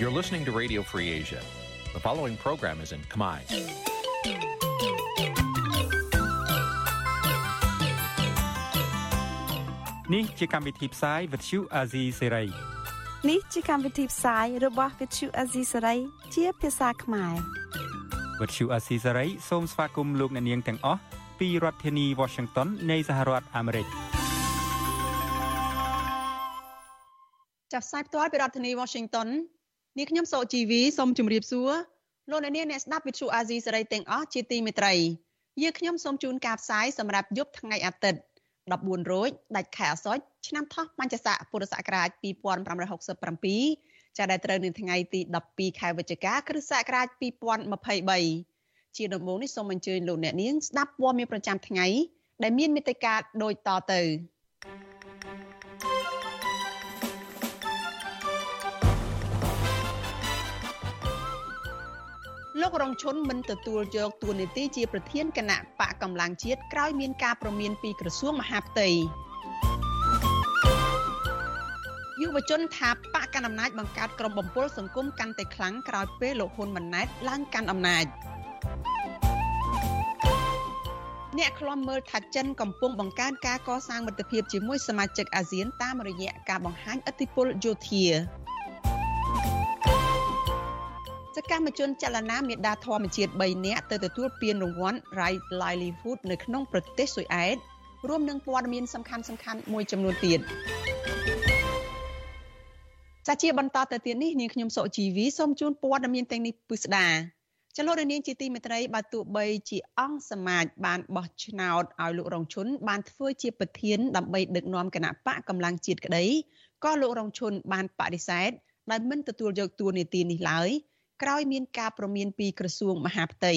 You're listening to Radio Free Asia. The following program is in Khmer. នេះជាកម្មវិធីផ្សាយ Vuthu Azizi Serai នេះជាកម្មវិធីផ្សាយរបស់ Vuthu Azizi Serai ជាភាសាខ្មែរ Vuthu Azizi Serai សូមស្វាគមន៍លោកអ្នកនាងទាំងអស់ពីរដ្ឋធានី Washington នៃសហរដ្ឋអាមេរិកចាប់ផ្សាយផ្ទាល់ពីរដ្ឋធានី Washington នាងខ្ញុំសោជីវីសូមជម្រាបសួរលោកអ្នកនាងអ្នកស្ដាប់វិទ្យុអាស៊ីសេរីទាំងអស់ជាទីមេត្រីយើងខ្ញុំសូមជូនការផ្សាយសម្រាប់យប់ថ្ងៃអាទិត្យ14រោចដាច់ខែអាសត់ឆ្នាំថោះបัญចស័កពុរសករាជ2567ចាដែលត្រូវនៅថ្ងៃទី12ខែវិច្ឆិកាគ្រិស្តសករាជ2023ជាដំបូងនេះសូមអញ្ជើញលោកអ្នកនាងស្ដាប់ព័ត៌មានប្រចាំថ្ងៃដែលមានមេត្តាដូចតទៅ លោករងឈុនមិនទទួលយកតួនាទីជាប្រធានគណៈបកកម្លាំងជាតិក្រោយមានការប្រមានពីក្រសួងមហាផ្ទៃយុវជនថាបកកណ្ដាលអំណាចបង្កើតក្រុមបំពល់សង្គមកាន់តែខ្លាំងក្រោយពេលលោកហ៊ុនម៉ាណែតឡើងកាន់អំណាចអ្នកខ្លំមើលថាចិនកំពុងបង្កើនការកសាងមិត្តភាពជាមួយសមាជិកអាស៊ានតាមរយៈការបង្ហាញឥទ្ធិពលយោធា សកម្មជនចលនាមេដាធម្មជាតិ3នាក់ទៅទទួលពានរង្វាន់ Right Livelihood នៅក្នុងប្រទេសស៊ុយអែតរួមនឹងព័ត៌មានសំខាន់សំខាន់មួយចំនួនទៀតចាជាបន្តទៅទៀតនេះនាងខ្ញុំសុជីវីសូមជូនព័ត៌មានទាំងនេះពិស្ដាចលនានាងជាទីមេត្រីបើទោះបីជាអង្គសមាជបានបោះឆ្នោតឲ្យលោករងឈុនបានធ្វើជាប្រធានដើម្បីដឹកនាំគណៈបកកម្លាំងជាតិក្តីក៏លោករងឈុនបានបដិសេធដែលមិនទទួលយកតួនាទីនេះឡើយ ក្រោយមានការប្រមានពីក្រសួងមហាផ្ទៃ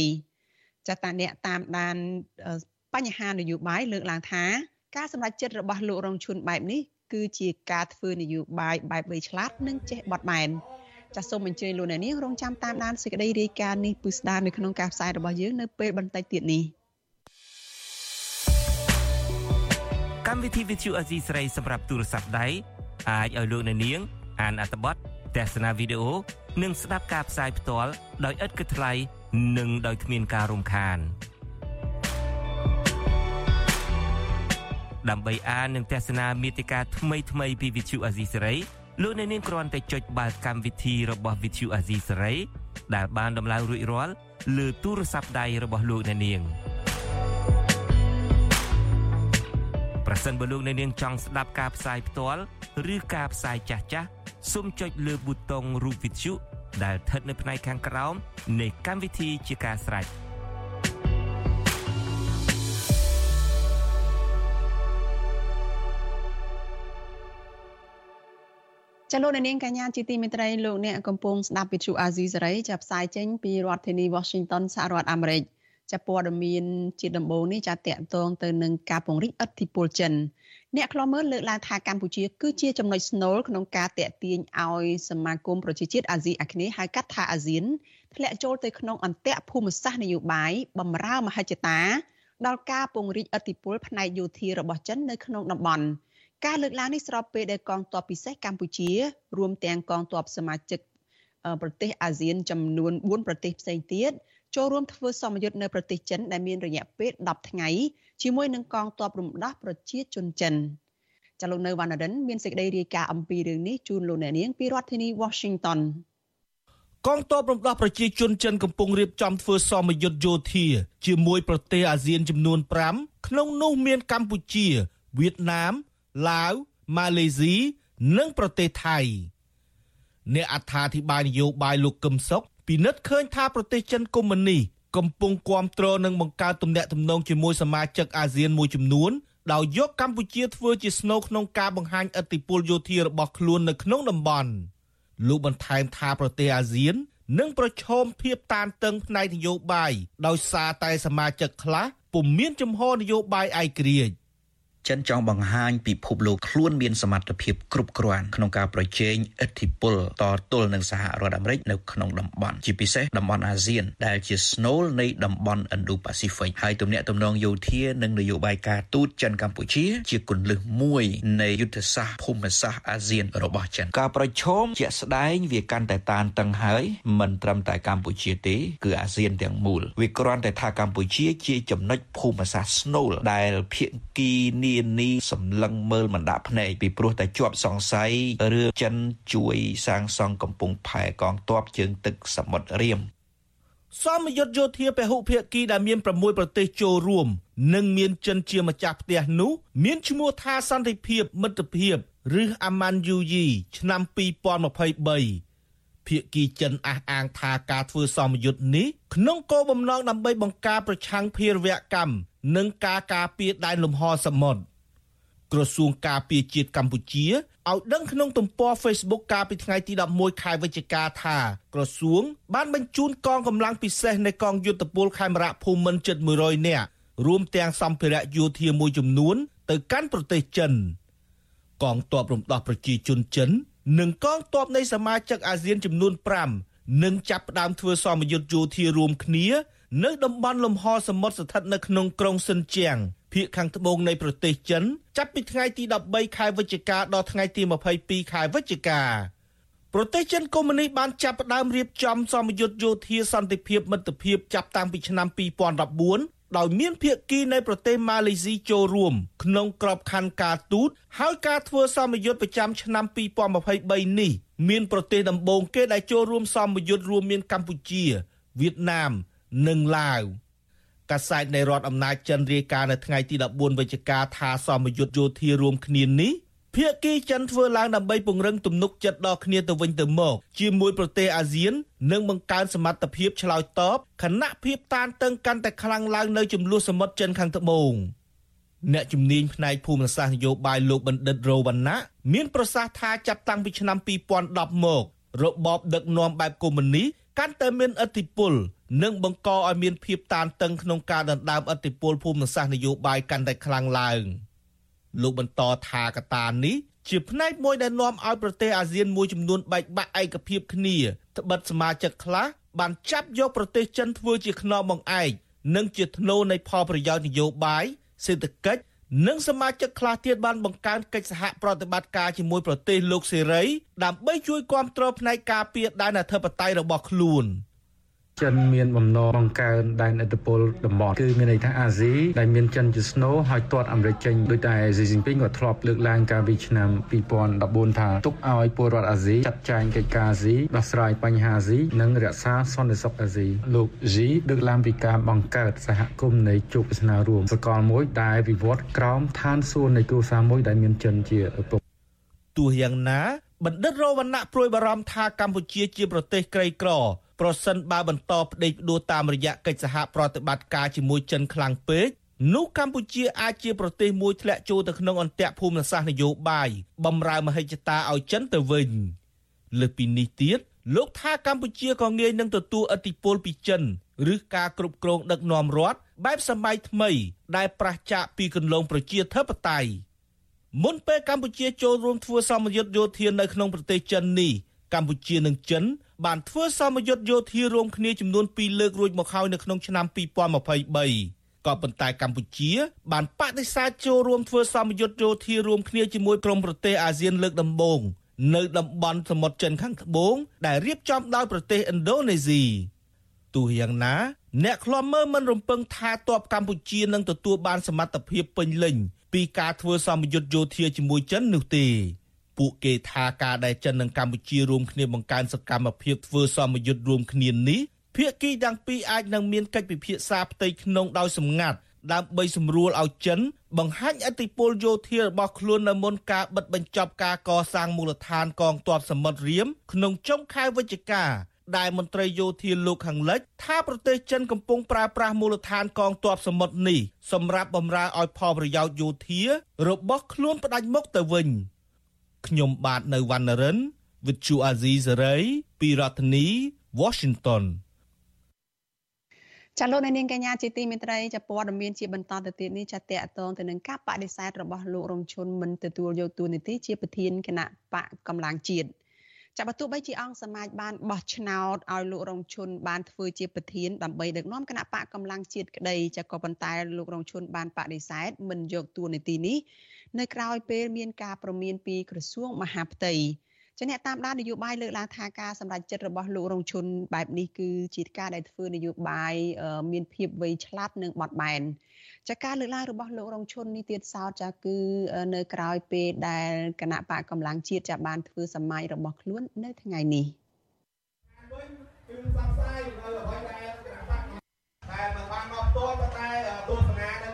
ចាតាអ្នកតាមដានបញ្ហានយោបាយលើកឡើងថាការសម្រេចចិត្តរបស់លោករងឈុនបែបនេះគឺជាការធ្វើនយោបាយបែបវៃឆ្លាតនិងចេះបត់បែនចាសសូមអញ្ជើញលោកអ្នកនាងរងចាំតាមដានសេចក្តីរាយការណ៍នេះពិស្ដារនៅក្នុងការផ្សាយរបស់យើងនៅពេលបន្តិចទៀតនេះកម្មវិធី Vithu Azizi ស្រីសម្រាប់ទូរស័ព្ទដៃអាចឲ្យលោកអ្នកនាងអានអត្ថបទ ទស្សនាវីដេអូនិងស្ដាប់ការផ្សាយផ្ទាល់ដោយឥតគិតថ្លៃនិងដោយគ្មានការរំខានដើម្បីអាននិងទស្សនាមេតិការថ្មីថ្មីពី Vithu Azisari លោកអ្នកនាងគ្រាន់តែចុចបាល់កម្មវិធីរបស់ Vithu Azisari ដែលបានដំឡើងរួចរាល់លើទូរស័ព្ទដៃរបស់លោកអ្នកនាងប្រសិនបើលោកអ្នកនាងចង់ស្ដាប់ការផ្សាយផ្ទាល់ឬការផ្សាយចាស់ចាស់ សូមចុចលើប៊ូតុងរូបវិទ្យុដែលស្ថិតនៅផ្នែកខាងក្រោមនៃកម្មវិធីជាការស្រេចចលនានាងកញ្ញាជាទីមេត្រីលោកអ្នកកំពុងស្ដាប់វិទ្យុអាស៊ីសេរីចាប់ផ្សាយចេញពីរដ្ឋធានី Washington សហរដ្ឋអាមេរិកចាប់ព័ត៌មានជាដំបូងនេះចាតកតងទៅនឹងការពង្រីកអធិបុលចិន អ្នកខ្លោមើលលើកឡើងថាកម្ពុជាគឺជាចំណុចស្នូលក្នុងការតេទៀងឲ្យសមាគមប្រជាជាតិអាស៊ីអាគ្នេយ៍ហៅកាត់ថាអាស៊ានធ្លាក់ចូលទៅក្នុងអន្តៈភូមិសាស្ត្រនយោបាយបំរើមហិច្ឆតាដល់ការពង្រីកអធិបុលផ្នែកយោធារបស់ចិននៅក្នុងតំបន់ការលើកឡើងនេះស្របពេលដែលកងទ័ពពិសេសកម្ពុជា រួមទាំងកងទ័ពសមាជិកប្រទេសអាស៊ានចំនួន4ប្រទេសផ្សេងទៀតចូលរួមធ្វើសមយុទ្ធនៅប្រទេសចិនដែលមានរយៈពេល10ថ្ងៃ ជាមួយនឹងកងទ័ពរំដោះប្រជាជនចិនចាលោកនៅវណ្ណរិនមានសេចក្តីរាយការណ៍អំពីរឿងនេះជូនលោកអ្នកនាងពីរដ្ឋធានី Washington កងទ័ពរំដោះប្រជាជនចិនកំពុងរៀបចំធ្វើសមយុទ្ធយោធាជាមួយប្រទេសអាស៊ានចំនួន5ក្នុងនោះមានកម្ពុជាវៀតណាមឡាវម៉ាឡេស៊ីនិងប្រទេសថៃអ្នកអត្ថាធិប្បាយនយោបាយលោកកឹមសុខពិនិត្យឃើញថាប្រទេសចិនកុម្មុយនី កំពុងគ្រប់គ្រងនិងបង្កើតទំនាក់ទំនងជាមួយសមាជិកអាស៊ានមួយចំនួនដោយយកកម្ពុជាធ្វើជាស្នូលក្នុងការបង្ហាញឥទ្ធិពលយោធារបស់ខ្លួននៅក្នុងតំបន់លោកបន្ថែមថាប្រទេសអាស៊ាននឹងប្រឈមភាពតានតឹងផ្នែកនយោបាយដោយសារតែសមាជិកខ្លះពុំមានជំហរនយោបាយឯករាជ្យ ចិនចង់បង្ហាញពិភពលោកខ្លួនមានសមត្ថភាពគ្រប់គ្រាន់ក្នុងការប្រជែងឥទ្ធិពលតទល់នឹងសហរដ្ឋអាមេរិកនៅក្នុងតំបន់ជាពិសេសតំបន់អាស៊ាន ដែលជាស្នូលនៃតំបន់ Indo-Pacific ហើយទំនាក់ទំនងយោធានិងនយោបាយការទូតចិនកម្ពុជា ជាគន្លឹះមួយនៃយុទ្ធសាស្ត្រភូមិសាស្ត្រអាស៊ានរបស់ចិនការប្រជុំជាក់ស្ដែងវាកាន់តែតានតឹងហើយមិនត្រឹមតែកម្ពុជាទេគឺអាស៊ានទាំងមូលវាគ្រាន់តែថាកម្ពុជាជាចំណុចភូមិសាស្ត្រស្នូលដែលភាគីនានីសម្លឹងមើលមិនដាក់ភ្នែកពីព្រោះតែជាប់សង្ស័យរឿងចិនជួយសាងសង់កំពង់ផែកងទ័ពជើងទឹកសមុទ្ររៀមសមយុទ្ធយោធាពហុភាគីដែលមាន6ប្រទេសចូលរួមនិងមានចិនជាម្ចាស់ផ្ទះនោះមានឈ្មោះថាសន្តិភាពមិត្តភាពឬអាម៉ាន់យូយីឆ្នាំ2023 ភាគីចិនអះអាងថាការធ្វើសមយុទ្ធនេះក្នុងគោលបំណងដើម្បីបង្ការប្រឆាំងភេរវកម្មនិងការការពារដែនលំហសមុទ្រក្រសួងការពារជាតិកម្ពុជាឲ្យដឹងក្នុងទំព័រ Facebook កាលពីថ្ងៃទី11ខែវិច្ឆិកាថាក្រសួង បានបញ្ជូនកងកម្លាំងពិសេសនៃកងយុទ្ធពលខេមរៈភូមិន្ទជិត100នាក់រួមទាំងសម្ភារៈយោធាមួយចំនួន ទៅកាន់ប្រទេសចិនកងទ័ពរំដោះប្រជាជនចិន និងកងទ័ពនៃសមាជិកអាស៊ានចំនួន5នឹងចាប់ផ្ដើមធ្វើសមយុទ្ធយោធារួមគ្នា នៅតំបន់លំហសមុទ្រស្ថិតនៅក្នុងក្រុងសិនជាងភាគខាងត្បូងនៃប្រទេសចិន ចាប់ពីថ្ងៃទី13ខែវិច្ឆិកាដល់ថ្ងៃទី22ខែវិច្ឆិកាប្រទេសចិនកុម្មុយនីសបានចាប់ផ្ដើមរៀបចំសមយុទ្ធយោធាសន្តិភាពមិត្តភាពចាប់តាំងពីឆ្នាំ2014 ដោយមានភាគីនៃប្រទេសម៉ាឡេស៊ីចូលរួម ក្នុងក្របខ័ណ្ឌការទូតហើយការធ្វើសមយុទ្ធប្រចាំឆ្នាំ2023នេះមានប្រទេសដំបូងគេដែលចូលរួមសមយុទ្ធរួមមានកម្ពុជាវៀតណាមនិងឡាវកាសែតនៃរដ្ឋអំណាចចិនរាយការណ៍នៅថ្ងៃទី14វិច្ឆិកាថាសមយុទ្ធយោធារួមគ្នានេះ ភាគីចិនធ្វើឡើងដើម្បីពង្រឹងទំនុកចិត្តដល់គ្នាទៅវិញទៅមកជាមួយប្រទេសអាស៊ាននិងបង្កើនសមត្ថភាពឆ្លើយតបខណៈភាពតានតឹងកាន់តែខ្លាំងឡើងនៅចំនួនសមុទ្រចិនខាងត្បូងអ្នកជំនាញផ្នែកភូមិសាស្ត្រនយោបាយលោកបណ្ឌិតរវណ្ណៈមានប្រសាសន៍ថាចាប់តាំងពីឆ្នាំ2010មក របបដឹកនាំបែបកុម្មុយនីសកាន់តែមានឥទ្ធិពលនិងបង្កឲ្យមានភាពតានតឹងក្នុងការដណ្ដើមឥទ្ធិពលភូមិសាស្ត្រនយោបាយកាន់តែខ្លាំងឡើង លោកបន្តថាកត្តានេះជាផ្នែកមួយដែលនាំឲ្យប្រទេសអាស៊ានមួយចំនួនបែកបាក់ឯកភាពគ្នាត្បិតសមាជិកខ្លះបានចាប់យកប្រទេសចិនធ្វើជាខ្នងបង្អែកនិងជាធ្នូនៃផលប្រយោជន៍នយោបាយសេដ្ឋកិច្ចនិងសមាជិកខ្លះទៀតបានបង្កើនកិច្ចសហប្រតិបត្តិការជាមួយប្រទេសលោកសេរីដើម្បីជួយគ្រប់គ្រងផ្នែកការពារដែនអធិបតេយ្យរបស់ខ្លួន។ ចិនមានបំណងបង្កើនដែនឥទ្ធិពលតំបន់គឺមានន័យថាអាស៊ីដែលមានចិនជាស្នូលហើយទាត់អាមេរិកចេញដោយតែស៊ីជីនពីងក៏ធ្លាប់លើកឡើងកាលពីឆ្នាំ2014ថាទុកឲ្យពលរដ្ឋអាស៊ីចាត់ចែងកិច្ចការអាស៊ីដោះស្រាយបញ្ហាអាស៊ីនិងរក្សាសន្តិសុខអាស៊ីលោកជីដឹកឡើងពីការបង្កើតសហគមន៍នៃជោគវាសនារួមសកលមួយដែលវិវត្តក្រោមឋានសួគ៌នៃគ្រួសារមួយដែលមានចិនជាឪពុកទោះយ៉ាងណាបណ្ឌិតរវណ្ណៈព្រួយបារម្ភថាកម្ពុជាជាប្រទេសក្រីក្រ ប្រសិនបើបន្តផ្ដេកផ្ដួលតាមរយៈកិច្ចសហប្រតិបត្តិការជាមួយចិនខ្លាំងពេកនោះកម្ពុជាអាចជាប្រទេសមួយធ្លាក់ចូលទៅក្នុងអន្ទាក់ភូមិសាស្ត្រនយោបាយបំរើមហិច្ឆតាឲ្យចិនទៅវិញលើពីនេះទៀតលោកថាកម្ពុជាក៏ងាយនឹងទទួលឥទ្ធិពលពីចិនឬការគ្រប់គ្រងដឹកនាំរដ្ឋបែបសម័យថ្មី ដែលប្រឆាចពីគន្លងប្រជាធិបតេយ្យមុនពេលកម្ពុជាចូលរួមធ្វើសមយុទ្ធយោធានៅក្នុងប្រទេសចិននេះ កម្ពុជានិងចិនបានធ្វើសមយុទ្ធយោធារួមគ្នាចំនួន2លើករួចមកហើយនៅក្នុងឆ្នាំ2023ក៏ប៉ុន្តែកម្ពុជា បានបដិសេធចូលរួមធ្វើសមយុទ្ធយោធារួមគ្នាជាមួយក្រុមប្រទេសអាស៊ានលើកដំបូងនៅតំបន់សមុទ្រចិនខាងត្បូងដែលរៀបចំដោយប្រទេសឥណ្ឌូនេស៊ីទោះយ៉ាងណា អ្នកខ្លំមើលមិនរំពឹងថាទ័ពកម្ពុជានឹងទទួលបានសមត្ថភាពពេញលេញពីការធ្វើសមយុទ្ធយោធាជាមួយចិននោះទេ ពួកគេថាការដែលចិននិងកម្ពុជារួមគ្នាបង្កើនសកម្មភាពធ្វើសមយុទ្ធរួមគ្នានេះភាគីទាំងពីរអាចនឹងមានកិច្ចពិភាក្សាផ្ទៃក្នុងដោយសម្ងាត់ដើម្បីសម្រួលឲ្យចិន បង្ហាញអធិបុលយោធារបស់ខ្លួននៅមុនការបិទបញ្ចប់ការកសាងមូលដ្ឋានកងទ័ពសមុទ្ររៀមក្នុងចុងខែវិច្ឆិកាដែលមន្ត្រីយោធាលោកខាងលិចថាប្រទេសចិនកំពុងប្រើប្រាស់មូលដ្ឋានកងទ័ពសមុទ្រនេះសម្រាប់បម្រើឲ្យផលប្រយោជន៍យោធារបស់ខ្លួនផ្ដាច់មុខទៅវិញ។ ខ្ញុំបាទនៅវណ្ណរិន With Chu Azizi Saray ពីរដ្ឋធានី Washington ចាលោកនាងកញ្ញាជាទីមេត្រីចាព័ត៌មានជាបន្តទៅទៀតនេះចាតកតងទៅនឹងការបដិសេធរបស់លោករងឈុនមិនទទួលយកតួនាទីជាប្រធានគណៈបកកម្លាំងជាតិចាបើទោះបីជាអង្គសមាជបានបោះឆ្នោតឲ្យលោករងឈុនបានធ្វើជាប្រធានដើម្បីដឹកនាំគណៈបកកម្លាំងជាតិក្តីចាក៏ប៉ុន្តែលោករងឈុនបានបដិសេធមិនយកតួនាទីនេះ នៅក្រៅពេលមានការប្រមានពីក្រសួងមហាផ្ទៃចាអ្នកតាមដាននយោបាយលើកឡើងថាការសម្រេចចិត្តរបស់លោករងឈុនបែបនេះគឺជាការដែលធ្វើនយោបាយមានភាពវៃឆ្លាតនិងបត់បែនចាការលើកឡើងរបស់លោករងឈុននេះទៀតសោតចាគឺនៅក្រៅពេលដែលគណៈបកកម្លាំងជាតិចាបានធ្វើសម័យរបស់ខ្លួននៅថ្ងៃនេះគឺសង្ស័យនៅអ្វីដែលគណៈបកតែមិនបានមកផ្ទាល់តែទស្សនា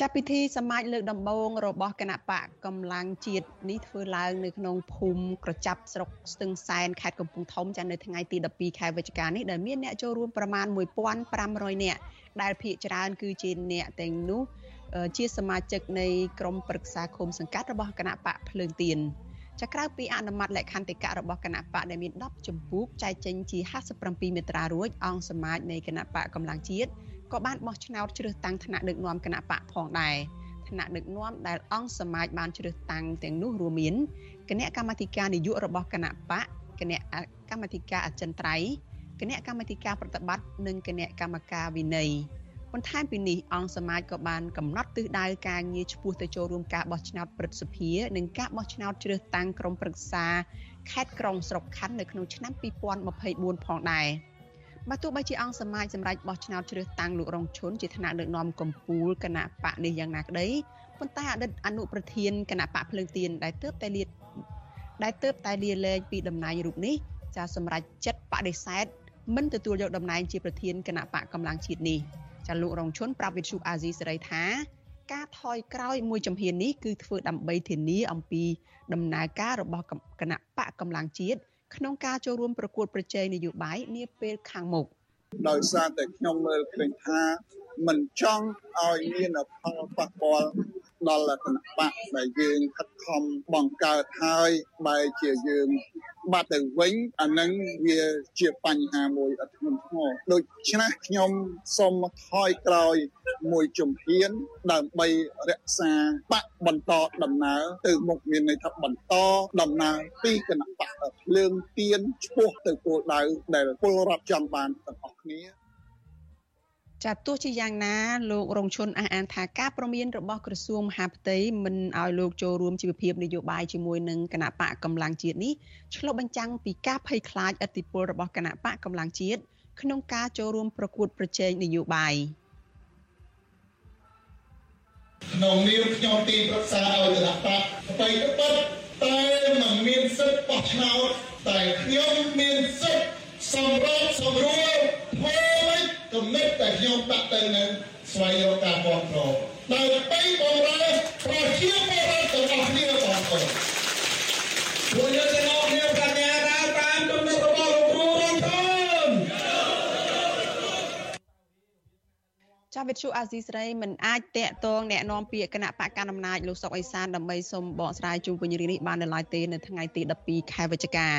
ចាប់ពិធីសមាជលើកដំបូងរបស់គណៈបកកម្លាំងជាតិនេះធ្វើឡើងនៅក្នុងភូមិក្រចាប់ស្រុកស្ទឹងសែនខេត្តកំពង់ធំចានៅថ្ងៃទី12ខែវិច្ឆិកានេះដែលមានអ្នកចូលរួមប្រមាណ1500នាក់ដែលភាគច្រើនគឺជាអ្នកទាំងនោះជាសមាជិកនៃក្រុមប្រឹក្សាឃុំសង្កាត់របស់គណៈបកភ្លើងទៀនចាក្រៅពីអនុម័តលក្ខន្តិកៈរបស់គណៈបកដែលមាន10ចម្ពោះចែកចេញជា57មេត្រារួចអង្គសមាជនៃគណៈបកកម្លាំងជាតិ ក៏បានបោះឆ្នោតជ្រើសតាំងថ្នាក់ដឹកនាំគណៈបកផងដែរថ្នាក់ដឹកនាំដែលអង្គសមាជបានជ្រើសតាំងទាំងនោះរួមមានគណៈកម្មាធិការនយោបាយរបស់គណៈបកគណៈកម្មាធិការអចិន្ត្រៃយ៍គណៈកម្មាធិការប្រតិបត្តិនិងគណៈកម្មការវិន័យបន្ថែមពីនេះអង្គសមាជក៏បានកំណត់ទិសដៅការងារឆ្ពោះទៅចូលរួមការបោះឆ្នោតព្រឹទ្ធសភានិងការបោះឆ្នោតជ្រើសតាំងក្រុមប្រឹក្សាខេត្តក្រុងស្រុកខណ្ឌនៅក្នុងឆ្នាំ2024ផងដែរ។ បើទោះបីជាអង្គសមាជសម្រាប់បោះឆ្នោតជ្រើសតាំងលោករងឈុនជាថ្នាក់ដឹកនាំកម្ពុជាគណៈបកនេះយ៉ាងណាក្តីប៉ុន្តែអតីតអនុប្រធានគណៈបកភ្លើងទៀនដែលទើបតែលាដែលទើបតែលាលែងពីតំណែងរូបនេះចាសម្រាប់ចិត្តបដិសេធមិនទទួលយកតំណែងជាប្រធានគណៈបកកម្លាំងជាតិនេះចាលោករងឈុនប្រាប់វិទ្យុអាស៊ីសេរីថាការថយក្រោយមួយចំហៀននេះគឺធ្វើដើម្បីធានាអំពីដំណើរការរបស់គណៈបកកម្លាំងជាតិ ក្នុងការចូលរួមប្រកួតប្រជែងនយោបាយនាពេលខាងមុខដោយសារតែខ្ញុំមើលឃើញថាមិនចង់ឲ្យមានផលប៉ះពាល់ ដល់គណៈបកដែលយើងខិតខំបង្កើតហើយបែរជាយើងបាត់ទៅវិញអានឹងវាជាបញ្ហាមួយអត់ធ្ងន់ធ្ងរដូច្នេះខ្ញុំសូមថយក្រោយមួយជំហានដើម្បីរក្សាបកបន្តដំណើរទៅមុខមានន័យថាបន្តដំណើរពីគណៈបកភ្លើងទៀនឆ្ពោះទៅគោលដៅដែលពលរដ្ឋចង់បានទាំងអស់គ្នា ចាទោះជាយ៉ាងណាលោករងឈុនអះអាងថាការប្រមានរបស់ក្រសួងមហាផ្ទៃមិនឲ្យលោកចូលរួមជីវភាពនយោបាយជាមួយនឹងគណៈបកកម្លាំងជាតិនេះឆ្លុះបញ្ចាំងពីការភ័យខ្លាចឥទ្ធិពលរបស់គណៈបកកម្លាំងជាតិក្នុងការចូលរួមប្រកួតប្រជែងនយោបាយក្នុងនាមខ្ញុំទីប្រឹក្សាឲ្យគណៈបកអ្វីក៏ពិតតែមិនមានសិទ្ធិបោះឆ្នោតតែខ្ញុំមានសិទ្ធិសម្របសម្រួលធ្វើ មិនគំនិតដែលខ្ញុំដាក់ទៅនឹងស្វែងរកការគ្រប់គ្រងដើម្បីបំរើប្រជាពលរដ្ឋទាំងអស់គ្នាបងប្អូនពួកយើងទាំងអស់គ្នាបញ្ញាដើរតាមគំនិតរបស់លោកគ្រូរងធនចាវិទ្យុអាស៊ីសេរីមិនអាចតាក់ទងแนะនាំពាក្យគណៈបកកណ្ដាលអំណាចលោកសុកអេសានដើម្បីសូមបកស្រាយជុំវិញរឿងនេះបាននៅឡើយទេនៅថ្ងៃទី12ខែវិច្ឆិកា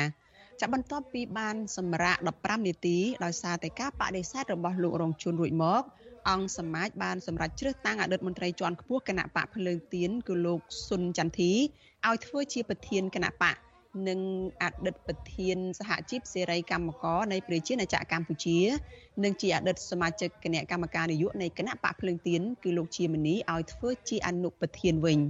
ចាប់បន្ទាប់ពីបានសម្រាក15នាទីដោយសារតែការបដិសេធរបស់លោករងជួនរួចមកអង្គសមាជបានសម្រេចជ្រើសតាំងអតីតមន្ត្រីជាន់ខ្ពស់គណៈបកភ្លើងទៀនគឺលោកស៊ុនចន្ទធីឲ្យធ្វើជាប្រធានគណៈបកនិងអតីតប្រធានសហជីពសេរីកម្មករនៃប្រជាណាចក្រកម្ពុជា និងជាអតីតសមាជិកគណៈកម្មការនយោបាយនៃគណៈបកភ្លើងទៀនគឺលោកជាមនីឲ្យធ្វើជាអនុប្រធានវិញ។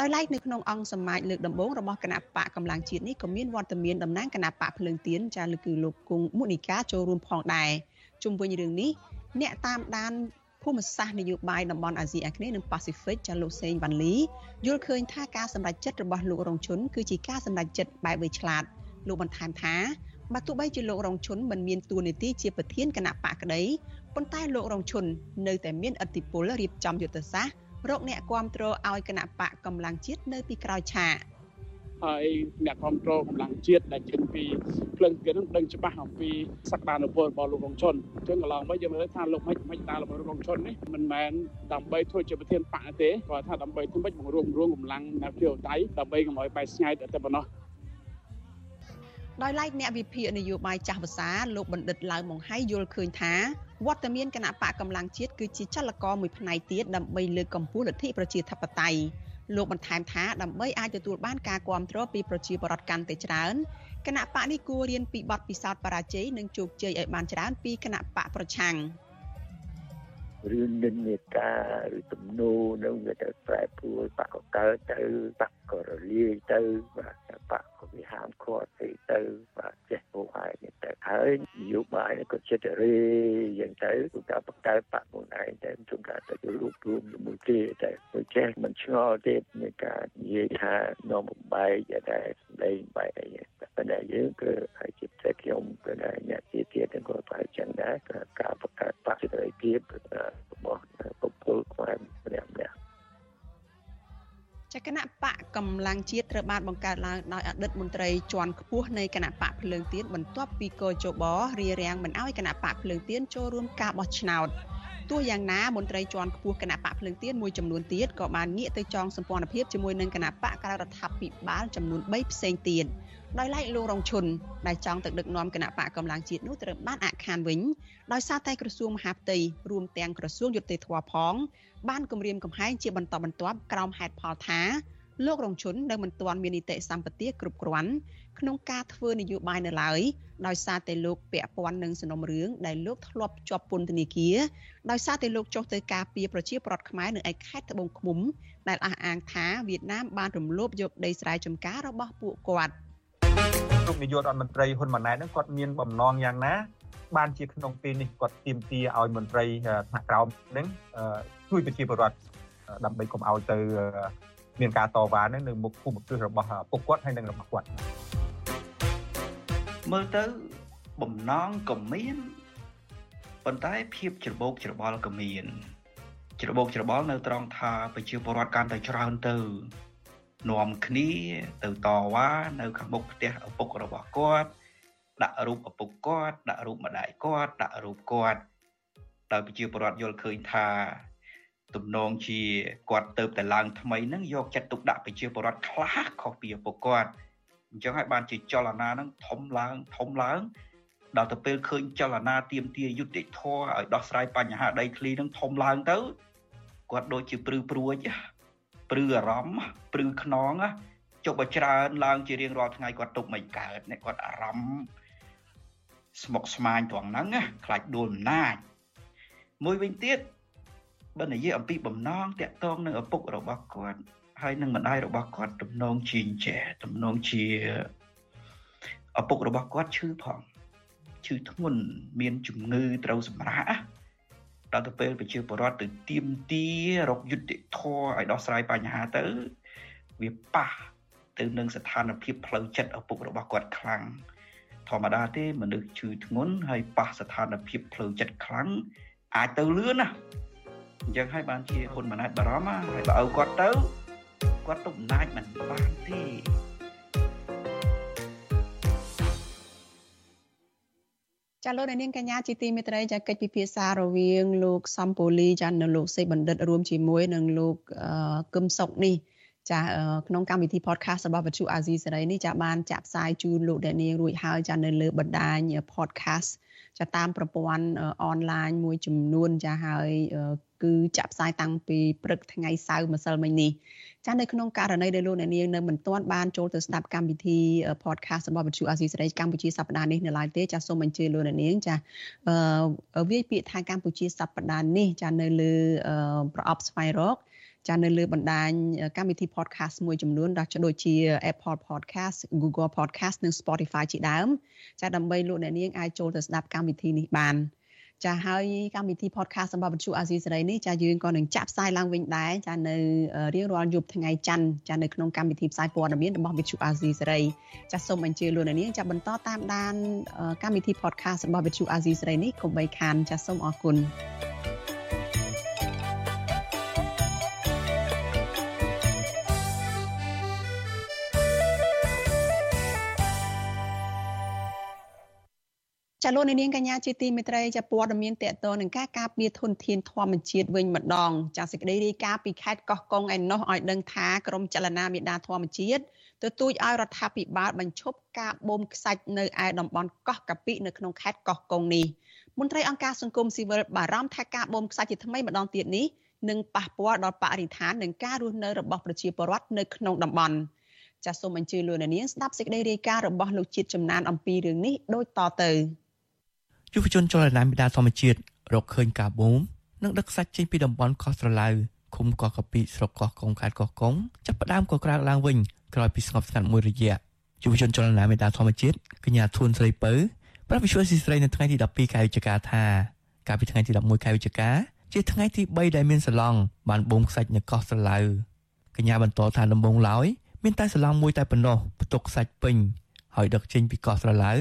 ដោយឡែកនៅក្នុងអង្គសមាជលើកដំបូងរបស់គណៈបកកម្លាំងជាតិនេះក៏មានវត្តមានតំណាងគណៈបកភ្លើងទៀនចាលើគឺលោកគង់មុនីកាចូលរួមផងដែរជុំវិញរឿងនេះអ្នកតាមដានភូមិសាស្ត្រនយោបាយតំបន់អាស៊ីអាគ្នេយ៍និងប៉ាស៊ីហ្វិកចាលោកសេងវ៉ាន់លីយល់ឃើញថាការសម្រេចចិត្តរបស់លោករងឈុនគឺជាការសម្រេចចិត្តបែបវៃឆ្លាតលោកបន្ថែមថាបើទោះបីជាលោករងឈុនមិនមានតួនាទីជាប្រធានគណៈបកក្តីប៉ុន្តែលោករងឈុននៅតែមានអធិបុលរៀបចំយុទ្ធសាស្ត្រ រកអ្នកគ្រប់គ្រងឲ្យគណៈបកកម្លាំងជាតិនៅពីក្រោយឆាកហើយអ្នកគ្រប់គ្រងកម្លាំងជាតិដែលចេញពីភ្លឹងទៀតនឹងដឹងច្បាស់អំពីសក្តានុពលរបស់លោករងជនអញ្ចឹងកន្លងមកយើងមើលថាលោកមិនមិនតារបស់លោករងជននេះមិនមែនដើម្បីធ្វើជាប្រធានបកទេគាត់ថាដើម្បីធ្វើម៉េចបង្រួមរួមកម្លាំងអ្នកជាដៃដើម្បីកុំឲ្យបែកស្ងាយតែប៉ុណ្ណោះ ដោយឡែកអ្នកវិភាគនយោបាយចាស់ភាសាលោកបណ្ឌិតឡៅម៉ុងហៃយល់ឃើញថាវត្តមានគណៈបកកម្លាំងជាតិគឺជាចលករមួយផ្នែកទៀតដើម្បីលើកកម្ពស់លទ្ធិប្រជាធិបតេយ្យលោកបន្ថែមថាដើម្បីអាចទទួលបានការគ្រប់គ្រងពីប្រជាពលរដ្ឋកាន់តែច្រើនគណៈបកនេះគួររៀនពីបទពិសោធន៍បរាជ័យនិងជោគជ័យឲ្យបានច្រើនពីគណៈបកប្រឆាំង រឿងនិន្នាការឬទំនោរនឹងវាទៅប្រែប្រួលបកកកើតទៅបកក៏រលាយទៅបាទបកក៏វាហាមឃាត់ទៅទៅបាទចេះពោលហើយទៅហើយនយោបាយក៏ចិត្តរេយ៉ាងទៅគឺការបកកើតបកមួយឯងតែជួនកាលទៅរូបរួមជាមួយគេតែដូចចេះមិនឆ្ងល់ទេនៃការនិយាយថានាំបំបែកតែសម្ដែងបែកអីប៉ុន្តែយើងគឺហើយចិត្តតែខ្ញុំគឺអ្នកជាទៀតទាំងគាត់បែកចឹងដែរការបកកើតបកចិត្តរេភាពរបស់បុគ្គលខ្មែរម្នាក់ម្នាក់ចគណៈបកកម្លាំងជាតិត្រូវបានបង្កើតឡើងដោយអតីតមន្ត្រីជាន់ខ្ពស់នៃគណៈបកភ្លើងទៀនបន្ទាប់ពីកោជបរារាំងមិនអោយគណៈបកភ្លើងទៀនចូលរួមការបោះឆ្នោតទោះយ៉ាងណាមន្ត្រីជាន់ខ្ពស់គណៈបកភ្លើងទៀនមួយចំនួនទៀតក៏បានងាកទៅចងសម្ព័ន្ធភាពជាមួយនឹងគណៈបកក្រៅរដ្ឋាភិបាលចំនួន3ផ្សេងទៀត ដោយឡែកលោករងឈុនដែលចង់ទៅដឹកនាំគណៈបកកម្លាំងជាតិនោះត្រូវបានអាក់ខានវិញដោយសារតែក្រសួងមហាផ្ទៃរួមទាំងក្រសួងយុតិធធផង បានគម្រាមកំហែងជាបន្តបន្ទាប់ក្រោមហេតុផលថាលោករងឈុននៅមិនទាន់មាននីតិសម្បទាគ្រប់គ្រាន់ក្នុងការធ្វើនយោបាយនៅឡើយដោយសារតែលោកពាក់ព័ន្ធនឹងសំណុំរឿងដែលលោកធ្លាប់ជាប់ពន្ធនាគារដោយសារតែលោកចុះទៅការពារប្រជាប្រដ្ឋខ្មែរនៅឯខេត្តត្បូងឃ្មុំដែលអះអាងថាវៀតណាមបានរំលោភយកដីស្រែចម្ការរបស់ពួកគាត់ លោកនាយករដ្ឋមន្ត្រីហ៊ុនម៉ាណែតនឹងគាត់មានបំណងយ៉ាងណា បានជាក្នុងពេលនេះគាត់ទៀមទាឲ្យមន្ត្រីថ្នាក់ក្រោមនឹងជួយប្រជាពលរដ្ឋដើម្បីកុំឲ្យទៅមានការតវ៉ានឹងនៅមុខភូមិគ្រឹះរបស់ពុកគាត់ហើយនិងរបស់គាត់មើលទៅបំណងក៏មានប៉ុន្តែភាពច្របូកច្របល់ក៏មាន ច្របូកច្របល់នៅត្រង់ថាប្រជាពលរដ្ឋកាន់តែច្រើនទៅ នាំគ្នាទៅតវ៉ានៅខាងមុខផ្ទះឪពុករបស់គាត់ដាក់រូបឪពុកគាត់ដាក់រូបម្ដាយគាត់ដាក់រូបគាត់ដោយប្រជាពលរដ្ឋយល់ឃើញថាទំនងជាគាត់ទៅតែឡើងថ្មីហ្នឹងយកចិត្តទុកដាក់ប្រជាពលរដ្ឋខ្លះខុសពីឪពុកគាត់អញ្ចឹងហើយបានជាចលនាហ្នឹងធំឡើងធំឡើងដល់ទៅពេលឃើញចលនាទៀមទាយុទ្ធធរឲ្យដោះស្រាយបញ្ហាដីធ្លីហ្នឹងធំឡើងទៅគាត់ដូចជាព្រឺព្រួយ ព្រឺអារម្មណ៍ព្រឺខ្នងចុះបើច្រើនឡើងជារៀងរាល់ថ្ងៃគាត់ទុកមិនកើតអ្នកគាត់អារម្មណ៍ស្មុកស្មាញត្រង់ហ្នឹងខ្លាចដួលអំណាចមួយវិញទៀតបើនិយាយអំពីបំណងតាក់ទងនឹងឪពុករបស់គាត់ហើយនឹងម្ដាយរបស់គាត់ទំនងជាចេះទំនងជាឪពុករបស់គាត់ឈឺផងឈឺធ្ងន់មានជំងឺត្រូវសម្រាក ដល់ទៅពេលប្រជាពលរដ្ឋទៅទៀមទារកយុត្តិធម៌ឲ្យដោះស្រាយបញ្ហាទៅវាប៉ះទៅនឹងស្ថានភាពផ្លូវចិត្តឪពុករបស់គាត់ខ្លាំងធម្មតាទេមនុស្សឈឺធ្ងន់ហើយប៉ះស្ថានភាពផ្លូវចិត្តខ្លាំងអាចទៅលឿនណាអញ្ចឹងហើយបានជាហ៊ុនម៉ាណែតបារម្ភហើយបើឲ្យគាត់ទៅគាត់ទុកអំណាចមិនបានទេ ចាលោកនាងកញ្ញាជាទីមេត្រីចាកិច្ចពិភាក្សារវាង លោកសំពូលីចានៅលោកសេបណ្ឌិតរួមជាមួយនឹងលោកកឹមសុកនេះចាក្នុងកម្មវិធី podcast របស់វិទ្យុអាស៊ីសេរីនេះចាបានចាក់ផ្សាយជូនលោកអ្នកនាងរួចហើយចានៅលើបណ្ដាញ podcast ចាតាមប្រព័ន្ធអនឡាញមួយចំនួនចាហើយគឺចាក់ផ្សាយតាំងពីព្រឹកថ្ងៃសៅរ៍ម្សិលមិញនេះ ចានៅក្នុងករណីដែលលោកអ្នកនាងនៅមិនទាន់បានចូលទៅស្ដាប់កម្មវិធី podcast របស់វិទ្យុអាស៊ីសេរីកម្ពុជាសប្តាហ៍នេះនៅឡើយទេចាសូមអញ្ជើញលោកអ្នកនាងចាអឺវាយពាក្យថាកម្ពុជាសប្តាហ៍នេះចានៅលើប្រអប់ស្វែងរកចានៅលើបណ្ដាញកម្មវិធី podcast មួយចំនួនដូចដូចជា Apple Podcast Google Podcast និង Spotify ជាដើមចាដើម្បីលោកអ្នកនាងអាចចូលទៅស្ដាប់កម្មវិធីនេះបាន ចាហើយកម្មវិធី podcast សម្រាប់វិទ្យុអាស៊ីសេរីនេះចាយើងក៏នឹងចាក់ផ្សាយឡើងវិញដែរចានៅរៀងរាល់យប់ថ្ងៃច័ន្ទចានៅក្នុងកម្មវិធីផ្សាយព័ត៌មានរបស់វិទ្យុអាស៊ីសេរីចាសូមអញ្ជើញលោកអ្នកនាងចាបន្តតាមដានកម្មវិធី podcast របស់វិទ្យុអាស៊ីសេរីនេះកុំបីខានចាសូមអរគុណ ចាលោកនាងកញ្ញាជាទីមេត្រីចាព័ត៌មានតកតនឹងការការពារធនធានធម្មជាតិវិញម្ដងចាសេចក្តីរាយការណ៍ពីខេត្តកោះកុងឯណោះឲ្យដឹងថាក្រមចលនាមេដាធម្មជាតិទទូចឲ្យរដ្ឋាភិបាលបញ្ឈប់ការបូមខ្សាច់នៅឯតំបន់កោះកាពិនៅក្នុងខេត្តកោះកុងនេះមន្ត្រីអង្គការសង្គមស៊ីវិលបារម្ភថាការបូមខ្សាច់ជាថ្មីម្ដងទៀតនេះនឹងប៉ះពាល់ដល់បរិស្ថាននិងការរស់នៅរបស់ប្រជាពលរដ្ឋនៅក្នុងតំបន់ចាសសូមអញ្ជើញលោកនាងស្ដាប់សេចក្តីរាយការណ៍របស់លោកជាតិចំណានអំពីរឿងនេះដូចតទៅ យុវជនចលនាមេដាធម្មជាតិរកឃើញការបូមនិងដឹកសាច់ចេញពីតំបន់កោះស្រឡៅឃុំកោះកាពីស្រុកកោះកុងខេត្តកោះកុងចាប់ផ្ដើមក៏ក្រើកឡើងវិញក្រោយពីស្ងប់ស្ងាត់មួយរយៈយុវជនចលនាមេដាធម្មជាតិកញ្ញាធួនស្រីពៅប្រាប់វិសុយស៊ីស្រីនៅថ្ងៃទី12ខែវិច្ឆិកាថាកាលពីថ្ងៃទី11ខែវិច្ឆិកាជាថ្ងៃទី3ដែលមានសឡង់បានបូមខ្សាច់នៅកោះស្រឡៅកញ្ញាបន្តថាដំបងឡើយមានតែសឡង់មួយតែប៉ុណ្ណោះផ្ទុកខ្សាច់ពេញហើយដឹកចេញពីកោះស្រឡៅ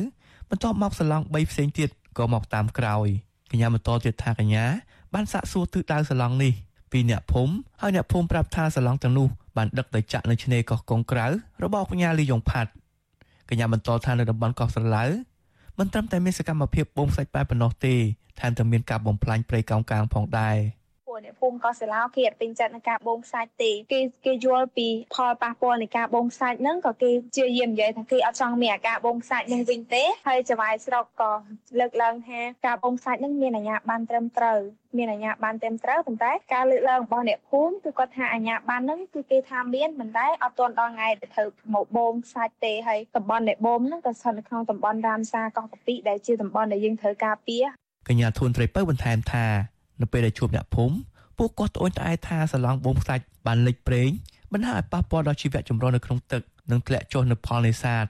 បន្ទាប់មកសឡង់3ផ្សេងទៀត ក៏មកតាមក្រោយកញ្ញាបន្តទៀតថាកញ្ញាបានសាកសួរទិសដៅសឡង់នេះពីអ្នកភូមិហើយអ្នកភូមិប្រាប់ថាសឡង់ទាំងនោះបានដឹកទៅចាក់នៅឆ្នេរកោះកុងក្រៅរបស់កញ្ញាលីយ៉ុងផាត់កញ្ញាបន្តថានៅតំបន់កោះស្រឡៅមិនត្រឹមតែមានសកម្មភាពបូមខ្សាច់បែបប៉ុណ្ណោះទេថែមទាំងមានការបំផ្លាញព្រៃកោងកាងផងដែរពួក អ្នកភូមិកោះសាឡាគេអត់ពេញចិត្តនឹងការបូមខ្សាច់ទេគេគេយល់ពីផលប៉ះពាល់នៃការបូមខ្សាច់ហ្នឹងក៏គេជាយាមនិយាយថាគេអត់ចង់មានអាការបូមខ្សាច់នេះវិញទេហើយចៅហ្វាយស្រុកក៏លើកឡើងថាការបូមខ្សាច់ហ្នឹងមានអាជ្ញាប័ណ្ណត្រឹមត្រូវមានអាជ្ញាប័ណ្ណត្រឹមត្រូវប៉ុន្តែការលើកឡើងរបស់អ្នកភូមិគឺគាត់ថាអាជ្ញាប័ណ្ណហ្នឹងគឺគេថាមានប៉ុន្តែអត់ទាន់ដល់ថ្ងៃទៅធ្វើមកបូមខ្សាច់ទេហើយតំបន់ដែលបូមហ្នឹងក៏ស្ថិតនៅក្នុងតំបន់រាមសាកោះកាពីដែលជាតំបន់ដែលយើងត្រូវការពារកញ្ញាធួនត្រីពៅបន្ថែមថានៅពេលដែលជួបអ្នកភូមិ ពួកគាត់ត្អូញត្អែថាសឡងបូមខ្សាច់បានលិចប្រេងបណ្ដាលឲ្យប៉ះពាល់ដល់ជីវៈចម្រុះនៅក្នុងទឹកនិងធ្លាក់ចុះនៅផលនេសាទ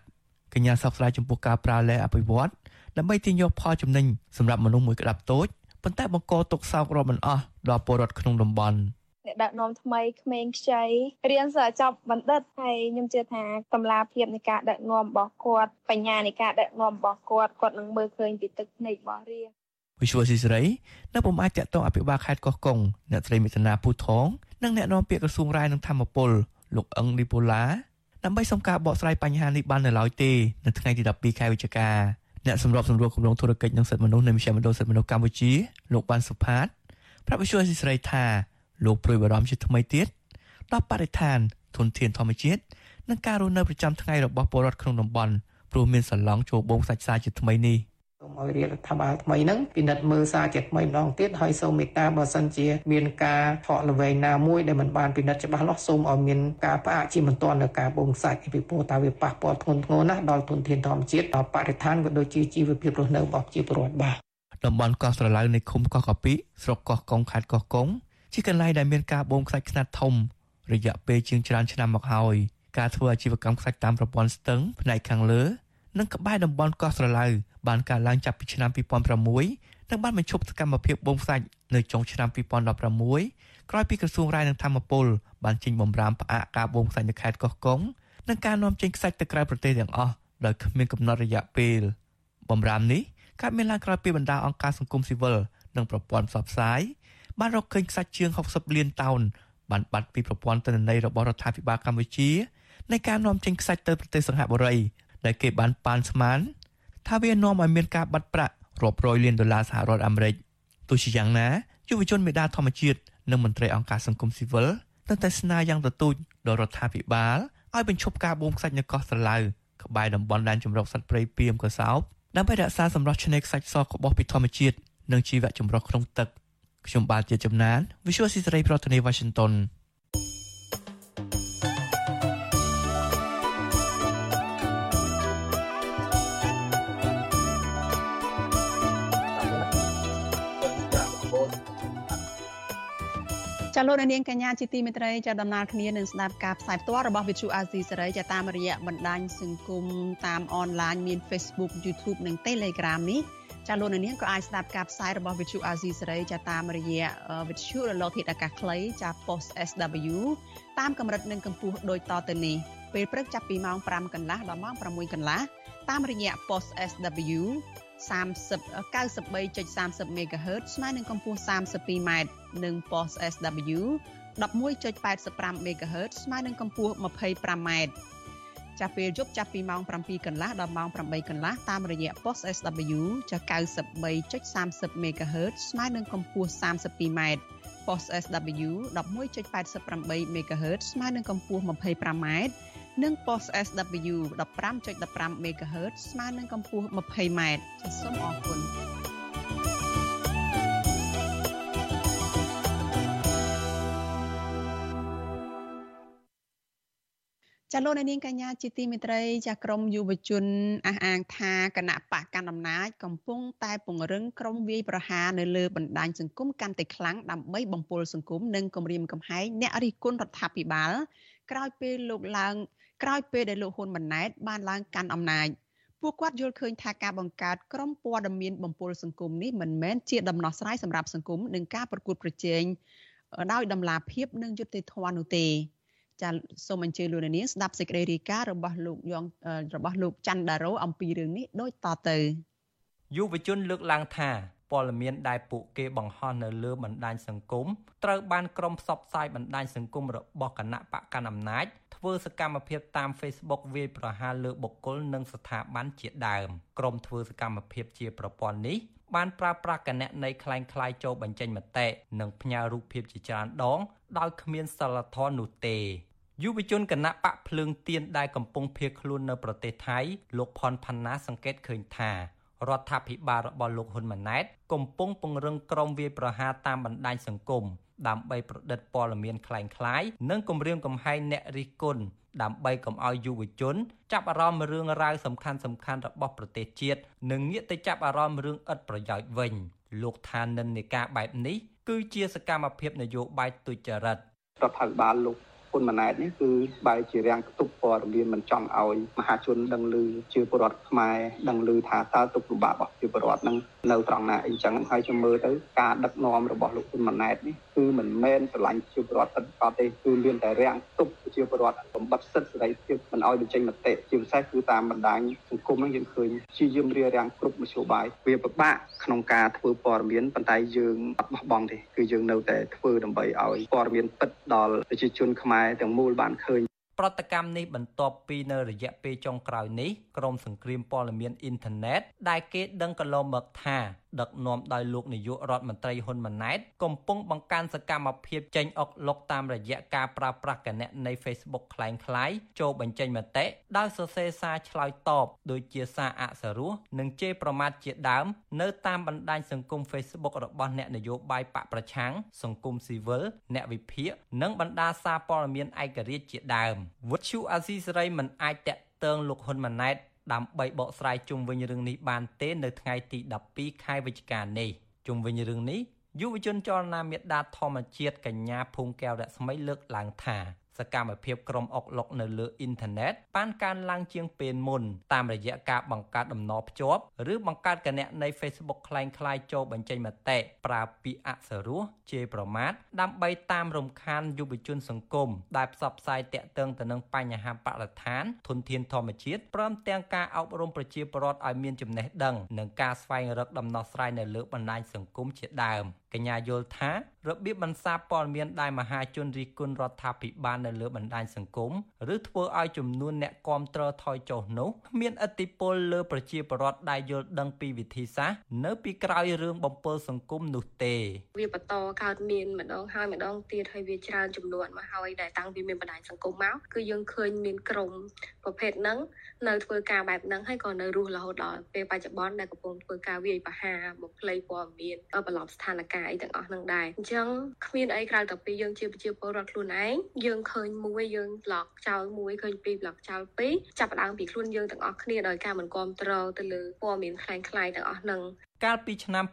កញ្ញាសោកស្ដាយចំពោះការប្រើលែអភិវឌ្ឍដើម្បីទាញយកផលចំណេញសម្រាប់មនុស្សមួយក្តាប់តូចប៉ុន្តែបង្កទុកសោករាប់មិនអស់ដល់ពលរដ្ឋក្នុងតំបន់អ្នកដឹកនាំថ្មីក្មេងខ្ចីរៀនសិស្សចប់បណ្ឌិតហើយខ្ញុំជឿថាកម្លាភាពនៃការដឹកនាំរបស់គាត់បញ្ញានៃការដឹកនាំរបស់គាត់គាត់នឹងមើលឃើញពីទឹកភ្នែករបស់រា វិសុវស៊ីសេរីនៅពុំអាចតាក់ទងអភិបាលខេត្តកោះកុងអ្នកស្រីមេតនាពូថងនិងអ្នកនាំពាក្យក្រសួងរាយនឹងធម្មពលលោកអឹងលីពូឡាដើម្បីសុំការបកស្រាយបញ្ហានេះបាននៅឡើយទេនៅថ្ងៃទី12ខែវិច្ឆិកាអ្នកសម្របសម្រួលគម្រោងធុរកិច្ចនិងសិទ្ធិមនុស្សនៃមជ្ឈមណ្ឌលសិទ្ធិមនុស្សកម្ពុជាលោកបានសុផាតប្រាប់វិសុវស៊ីសេរីថាលោកព្រួយបារម្ភជាថ្មីទៀតដល់បរិស្ថានធនធានធម្មជាតិនិងការរស់នៅប្រចាំថ្ងៃរបស់ពលរដ្ឋក្នុងតំបន់ព្រោះមានសឡង់ចូលបងសាច់សាជាថ្មីនេះសូ មឲ្យរាជរដ្ឋាភិបាលថ្មីហ្នឹងពិនិត្យមើលសារជាថ្មីម្ដងទៀតហើយសូមមេត្តាបើសិនជាមានការថកល្វែងណាមួយដែលមិនបានពិនិត្យច្បាស់លាស់សូមឲ្យមានការផ្អាកជាមិនទាន់នៅការបងសាច់ពីព្រោះតើវាប៉ះពាល់ធ្ងន់ធ្ងរណាស់ដល់ទុនធានធម្មជាតិដល់បរិស្ថានក៏ដូចជាជីវភាពរស់នៅរបស់ប្រជាពលរដ្ឋបាទតំបន់កោះស្រឡៅនៃឃុំកោះកាពីស្រុកកោះកុងខេត្តកោះកុងជាកន្លែងដែលមានការបូមខ្សាច់ខ្នាតធំរយៈពេលជាងច្រើនឆ្នាំមកហើយការធ្វើអាជីវកម្មខ្សាច់តាមប្រព័ន្ធស្ទឹងផ្នែកខាងលើ និងក្បែរតំបន់កោះស្រឡៅបានកើតឡើងចាប់ពីឆ្នាំ2006និងបានបញ្ឈប់សកម្មភាពបូមខ្សាច់នៅចុងឆ្នាំ2016ក្រោយពីក្រសួងរាយនឹងធម្មពលបានចេញបំរាមផ្អាកការបូមខ្សាច់នៅខេត្តកោះកុងនិងការនាំចេញខ្សាច់ទៅក្រៅប្រទេសទាំងអស់ដោយគ្មានកំណត់រយៈពេលបំរាមនេះកើតមានឡើងក្រោយពីបណ្ដាអង្គការសង្គមស៊ីវិលនិងប្រព័ន្ធផ្សព្វផ្សាយបានរកឃើញខ្សាច់ជាង60លានតោនបានបាត់ពីប្រព័ន្ធទិន្នន័យរបស់រដ្ឋាភិបាលកម្ពុជាในការនាំចេញខ្សាច់ទៅប្រទេសសង្ហបុរី ដែលគេបានប៉ាន់ស្មានថាវានាំឲ្យមានការបាត់ប្រាក់រាប់រយលានដុល្លារសហរដ្ឋអាមេរិកទោះជាយ៉ាងណាយុវជនមេដាធម្មជាតិនិងមន្ត្រីអង្គការសង្គមស៊ីវិលនៅតែស្នើយ៉ាងទទូចដល់រដ្ឋាភិបាលឲ្យបញ្ឈប់ការបូមខ្សាច់នៅកោះស្រឡៅក្បែរតំបន់ដែនជម្រកសត្វព្រៃពីមកសោបដើម្បីរក្សាសម្រស់ឆ្នេរខ្សាច់សក្បុសពីធម្មជាតិនិងជីវៈចម្រុះក្នុងទឹកខ្ញុំបាទជាចំណាន Visual Society ប្រធានាទី Washington ចាលោកនាងកញ្ញាជាទីមេត្រីចាដំណើរគ្នានឹងស្ដាប់ការផ្សាយផ្ទាល់របស់ Vithu Azizi សេរីចាតាមរយៈបណ្ដាញសង្គមតាមអនឡាញមាន Facebook YouTube និង Telegram នេះចាលោកនាងក៏អាចស្ដាប់ការផ្សាយរបស់ Vithu Azizi សេរីចាតាមរយៈ Vithu រលកធាតុអាកាសខ្លីចា Post SW តាមកម្រិតនិងកម្ពស់ដូចតទៅនេះពេលព្រឹកចាប់ពីម៉ោង5កន្លះដល់ម៉ោង6កន្លះតាមរយៈ Post SW 93.30 MHz ស្មើនឹងកម្ពស់ 32m និង post SW 11.85 MHz ស្មើនឹងកម្ពស់ 25m ចាប់ពេលយប់ចាប់ពីម៉ោង7កន្លះដល់ម៉ោង8កន្លះតាមរយៈ post SW ចា93.30 MHz ស្មើនឹងកម្ពស់ 32m post SW 11.88 MHz ស្មើនឹងកម្ពស់ 25m និង post SW 15.15 MHz ស្មើនឹងកម្ពស់ 20m ចាសសូមអរគុណចាលោកនាងកញ្ញាជាទីមេត្រីចាក្រមយុវជនអះអាងថាគណៈបកកណ្ដាលអំណាចកំពុងតែពង្រឹងក្រមវាយប្រហារនៅលើបណ្ដាញសង្គមកាន់តែខ្លាំងដើម្បីបំពុលសង្គមនិងគំរាមកំហែងអ្នករិះគន់រដ្ឋាភិបាលក្រោយពេលលោកឡើង ក្រោយពេលដែលលោកហ៊ុនម៉ាណែតបានឡើងកាន់អំណាចពួកគាត់យល់ឃើញថាការបង្កើតក្រុមព័ត៌មានបំពុលសង្គមនេះមិនមែនជាដំណោះស្រាយសម្រាប់សង្គមនឹងការប្រកួតប្រជែងដោយដំណាភាពនិងយុត្តិធម៌នោះទេចាសូមអញ្ជើញលោកនាងស្ដាប់សេចក្តីរាយការណ៍របស់លោកយ៉ងរបស់លោកច័ន្ទដារ៉ូអំពីរឿងនេះដូចតទៅយុវជនលើកឡើងថា ព័ត៌មានដែលពួកគេបង្ហោះនៅលើបណ្ដាញសង្គមត្រូវបានក្រុមផ្សព្វផ្សាយបណ្ដាញសង្គមរបស់គណៈបកកណ្ដាលអំណាចធ្វើសកម្មភាពតាម Facebook វាយប្រហារលើបុគ្គលនិងស្ថាប័នជាដើមក្រុមធ្វើសកម្មភាពជាប្រព័ន្ធនេះបានប្រើប្រាស់គណនីคล้ายคล้ายចូលបញ្ចេញមតិនិងផ្ញើរូបភាពជាច្រើនដងដោយគ្មានសិលធម៌នោះទេយុវជនគណៈបកភ្លើងទៀនដែលកំពុងភៀសខ្លួននៅប្រទេសថៃលោកផនផាណាសង្កេតឃើញថា រដ្ឋាភិបាលរបស់លោកហ៊ុនម៉ាណែតកំពុងពង្រឹងក្រមវាយប្រហារតាមបណ្ដាញសង្គមដើម្បីប្រឌិតព័ត៌មានคล้ายៗនិងគម្រាមកំហែងអ្នករិះគន់ដើម្បីកុំឲ្យយុវជនចាប់អារម្មណ៍រឿងរ៉ាវសំខាន់សំខាន់របស់ប្រទេសជាតិនិងងាកទៅចាប់អារម្មណ៍រឿងឥតប្រយោជន៍វិញលោកថានិន្នាការបែបនេះគឺជាសកម្មភាពនយោបាយទុច្ចរិតរដ្ឋាភិបាលលោក ហ៊ុនម៉ាណែតនេះគឺបែរជារាំងទប់ព័ត៌មានមិនចង់ឲ្យមហាជនដឹងឮជាពលរដ្ឋខ្មែរដឹងឮថាតើទុកលំបាករបស់ជាពលរដ្ឋនឹងនៅត្រង់ណាអីចឹងហើយខ្ញុំមើលទៅការដឹកនាំរបស់លោកហ៊ុនម៉ាណែតនេះគឺមិនមែនស្រឡាញ់ជាពលរដ្ឋពិតប្រាកដទេគឺមានតែរាំងទប់ជាពលរដ្ឋបំបត្តិសិទ្ធិសេរីភាពមិនឲ្យបញ្ចេញមតិជាពិសេសគឺតាមបណ្ដាញសង្គមហ្នឹងយើងឃើញជាយាមរារាំងគ្រប់មធ្យោបាយវាពិបាកក្នុងការធ្វើព័ត៌មានប៉ុន្តែយើងអត់បោះបង់ទេគឺយើងនៅតែធ្វើដើម្បីឲ្យព័ត៌មានពិតដល់ប្រជាជនខ្មែរទាំងមូលបានឃើញប្រតិកម្មនេះបន្ទាប់ពីនៅរយៈពេលចុងក្រោយនេះក្រមសង្គ្រាមព័ត៌មានអ៊ីនធឺណិតដែលគេដឹងកន្លងមកថា ដឹកនាំដោយលោកនាយករដ្ឋមន្ត្រីហ៊ុនម៉ាណែតកំពុងបង្កើនសកម្មភាពចេញអុកលុកតាមរយៈការប្រើប្រាស់គណនី Facebook คล้ายៗចូលបញ្ចេញមតិដោយសរសេរសារឆ្លើយតបដូចជាសារអក្សរោះនិងជេរប្រមាថជាដើមនៅតាមបណ្ដាញសង្គម Facebook របស់អ្នកនយោបាយបកប្រឆាំងសង្គមស៊ីវិលអ្នកវិភាគនិងបណ្ដាសារព័ត៌មានឯករាជ្យជាដើមវុទ្ធុអាស៊ីសេរីមិនអាចតាក់ទងលោកហ៊ុនម៉ាណែត ដើម្បីបកស្រាយជុំវិញរឿងនេះបានទេនៅថ្ងៃទី12ខែវិច្ឆិកានេះជុំវិញរឿងនេះយុវជនចលនាមេដាធម្មជាតិកញ្ញាភូមិកែវរស្មីលើកឡើងថា សកម្មភាពក្រុមអុកលុកនៅលើអ៊ីនធឺណិតបានកើនឡើងជាងពេលមុនតាមរយៈការបង្កើតដំណភ្ជាប់ឬបង្កើតគណនី Facebook คล้ายៗចូលបញ្ចេញមតិប្រើពាក្យអក្សរោះជេរប្រមាថដើម្បីតាមរំខានយុវជនសង្គមដែលផ្សព្វផ្សាយតាក់ទងទៅនឹងបញ្ហាបរិស្ថានធនធានធម្មជាតិព្រមទាំងការអប់រំប្រជាពលរដ្ឋឲ្យមានចំណេះដឹងនិងការស្វែងរកដំណោះស្រាយនៅលើបណ្ដាញសង្គមជាដើមកញ្ញាយល់ថារបៀបបន្សាបព័ត៌មានដែលមហាជនរិះគន់រដ្ឋាភិបាល នៅលើបណ្ដាញសង្គមឬធ្វើឲ្យចំនួនអ្នកគាំទ្រថយចុះនោះមានឥទ្ធិពលលើប្រជាពលរដ្ឋដែលយល់ដឹងពីវិធីសាស្ត្រនៅពីក្រោយរឿងបំពើសង្គមនោះទេវាបន្តកើតមានម្ដងហើយម្ដងទៀតហើយវាច្រើនចំនួនមកហើយដែលតាំងពីមានបណ្ដាញសង្គមមកគឺយើងឃើញមានក្រុមប្រភេទហ្នឹងនៅធ្វើការបែបហ្នឹងហើយក៏នៅរស់រហូតដល់ពេលបច្ចុប្បន្នដែលកំពុងធ្វើការវាយប្រហារបំភ្លៃព័ត៌មានបន្លប់ស្ថានភាពអីទាំងអស់ហ្នឹងដែរអញ្ចឹងគ្មានអីក្រៅតែពីយើងជាប្រជាពលរដ្ឋខ្លួនឯងយើងឃើញមួយយើងប្លុកចោលមួយឃើញពីរប្លុកចោលពីរចាប់ផ្ដើមពីខ្លួនយើងទាំងអស់គ្នាដោយការមិនគ្រប់គ្រងទៅលើព័ត៌មានคล้ายៗទាំងអស់ហ្នឹងកាលពីឆ្នាំ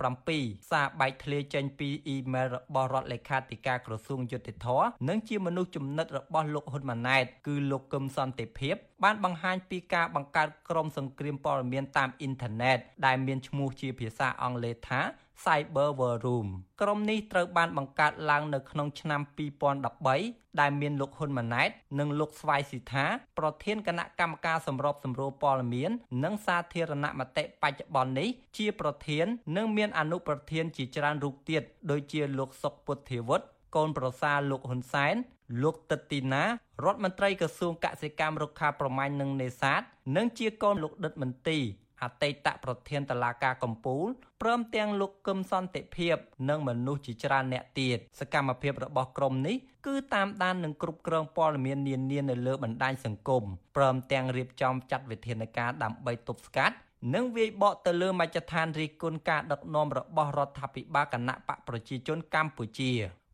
2017សារបែកធ្លាយចេញពីអ៊ីមែលរបស់រដ្ឋលេខាធិការក្រសួងយុតិធធនិងជាមនុស្សចំណិតរបស់លោកហ៊ុនម៉ាណែតគឺលោកកឹមសន្តិភាពបានបង្ហាញពីការបង្កើតក្រុមសង្គ្រាមព័ត៌មានតាមអ៊ីនធឺណិតដែលមានឈ្មោះជាភាសាអង់គ្លេសថា Cyber War Room ក្រុមនេះត្រូវបានបង្កើតឡើងនៅក្នុងឆ្នាំ2013ដែលមានលោកហ៊ុនម៉ាណែត និងលោកស្វាយស៊ីថាប្រធានគណៈកម្មការសម្របសម្រួលព័ត៌មាន និងសាធារណមតិបច្ចុប្បន្ននេះជាប្រធាន និងមានអនុប្រធានជាច្រើនរូបទៀតដូចជាលោកសុកពុទ្ធាវុឌ្ឍកូនប្រសារលោកហ៊ុនសែនលោកតិតទីណារដ្ឋមន្ត្រីក្រសួងកសិកម្មរុក្ខាប្រមាញ់និងនេសាទនិងជាកូនលោកដិតមន្ទីរ អតីតប្រធានតឡាការកម្ពុជាព្រមទាំងលោកកឹមសន្តិភាព និងមនុស្សជាច្រើនអ្នកទៀតសកម្មភាពរបស់ក្រុមនេះគឺតាមដាននិងគ្រប់គ្រងព័ត៌មាននានានៅលើបណ្ដាញសង្គមព្រមទាំងរៀបចំចាត់វិធានការដើម្បីទប់ស្កាត់និងវាយបកទៅលើមជ្ឈដ្ឋានរិះគន់ការដឹកនាំរបស់រដ្ឋាភិបាលគណៈបកប្រជាជនកម្ពុជា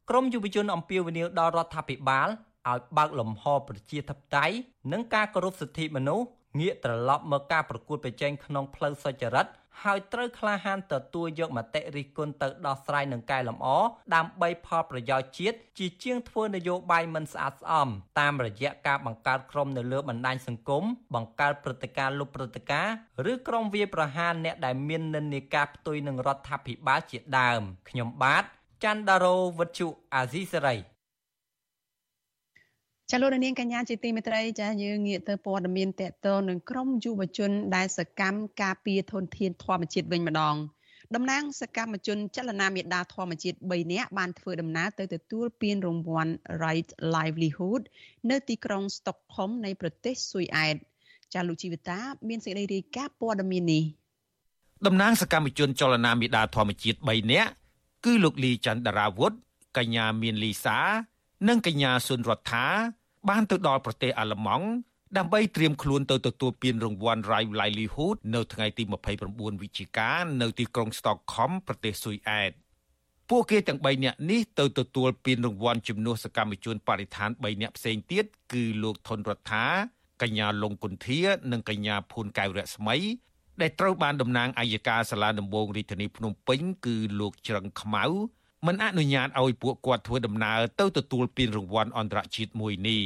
ក្រមយុវជនអំពាវនាវដល់រដ្ឋាភិបាលឲ្យបើកលំហប្រជាធិបតេយ្យនិងការគោរពសិទ្ធិមនុស្ស ងាកត្រឡប់មកការប្រកួតប្រជែងក្នុងផ្លូវសុចរិតហើយត្រូវក្លាហានទទួលយកមតិរិះគន់ទៅដោះស្រាយនឹងកែលម្អដើម្បីផលប្រយោជន៍ជាតិជាជាងធ្វើនយោបាយមិនស្អាតស្អំតាមរយៈការបង្កើតក្រុមនៅលើបណ្ដាញសង្គមបង្កើតព្រឹត្តិការណ៍លុបព្រឹត្តិការណ៍ឬក្រុមវាយប្រហារអ្នកដែលមាននិន្នាការផ្ទុយនឹងរដ្ឋាភិបាលជាដើមខ្ញុំបាទច័ន្ទដារោវុទ្ធុអាស៊ីសេរី ចាលោកនាងកញ្ញាជាទីមេត្រីចាយើងងាកទៅព័ត៌មានតកតនឹងក្រមយុវជន ដែលសកម្មការពារធនធានធម្មជាតិវិញម្ដងតំណាងសកម្មជនចលនាមេដាធម្មជាតិ3នាក់បានធ្វើដំណើរទៅទទួលពានរង្វាន់ Right Livelihood នៅទីក្រុង Stockholm នៃប្រទេសស៊ុយអែតចាលោកជីវិតា មានសេចក្តីរាយការណ៍ព័ត៌មាននេះតំណាងសកម្មជនចលនាមេដាធម្មជាតិ3នាក់គឺលោកលីច័ន្ទដារាវុធកញ្ញាមានលីសា និងកញ្ញាសុនរដ្ឋា បានទៅដល់ប្រទេសអាល្លឺម៉ង់ដើម្បីត្រៀមខ្លួនទៅទទួលពានរង្វាន់ Rai Livelihood នៅថ្ងៃទី29វិច្ឆិកានៅទីក្រុង Stockholm ប្រទេសស៊ុយអែតពួកគេទាំង3នាក់នេះទៅទទួលពានរង្វាន់ជំនួសសកម្មជនបរិស្ថាន3នាក់ផ្សេងទៀតគឺលោកថនរដ្ឋាកញ្ញាលងគុន្ធា និងកញ្ញាភួនកែវរស្មីដែលត្រូវបានតំណាងអัยការសាលាដំបងរាជធានីភ្នំពេញគឺលោកច្រឹងខ្មៅ មិនអនុញ្ញាតឲ្យពួកគាត់ធ្វើដំណើរទៅទទួលពានរង្វាន់អន្តរជាតិមួយនេះ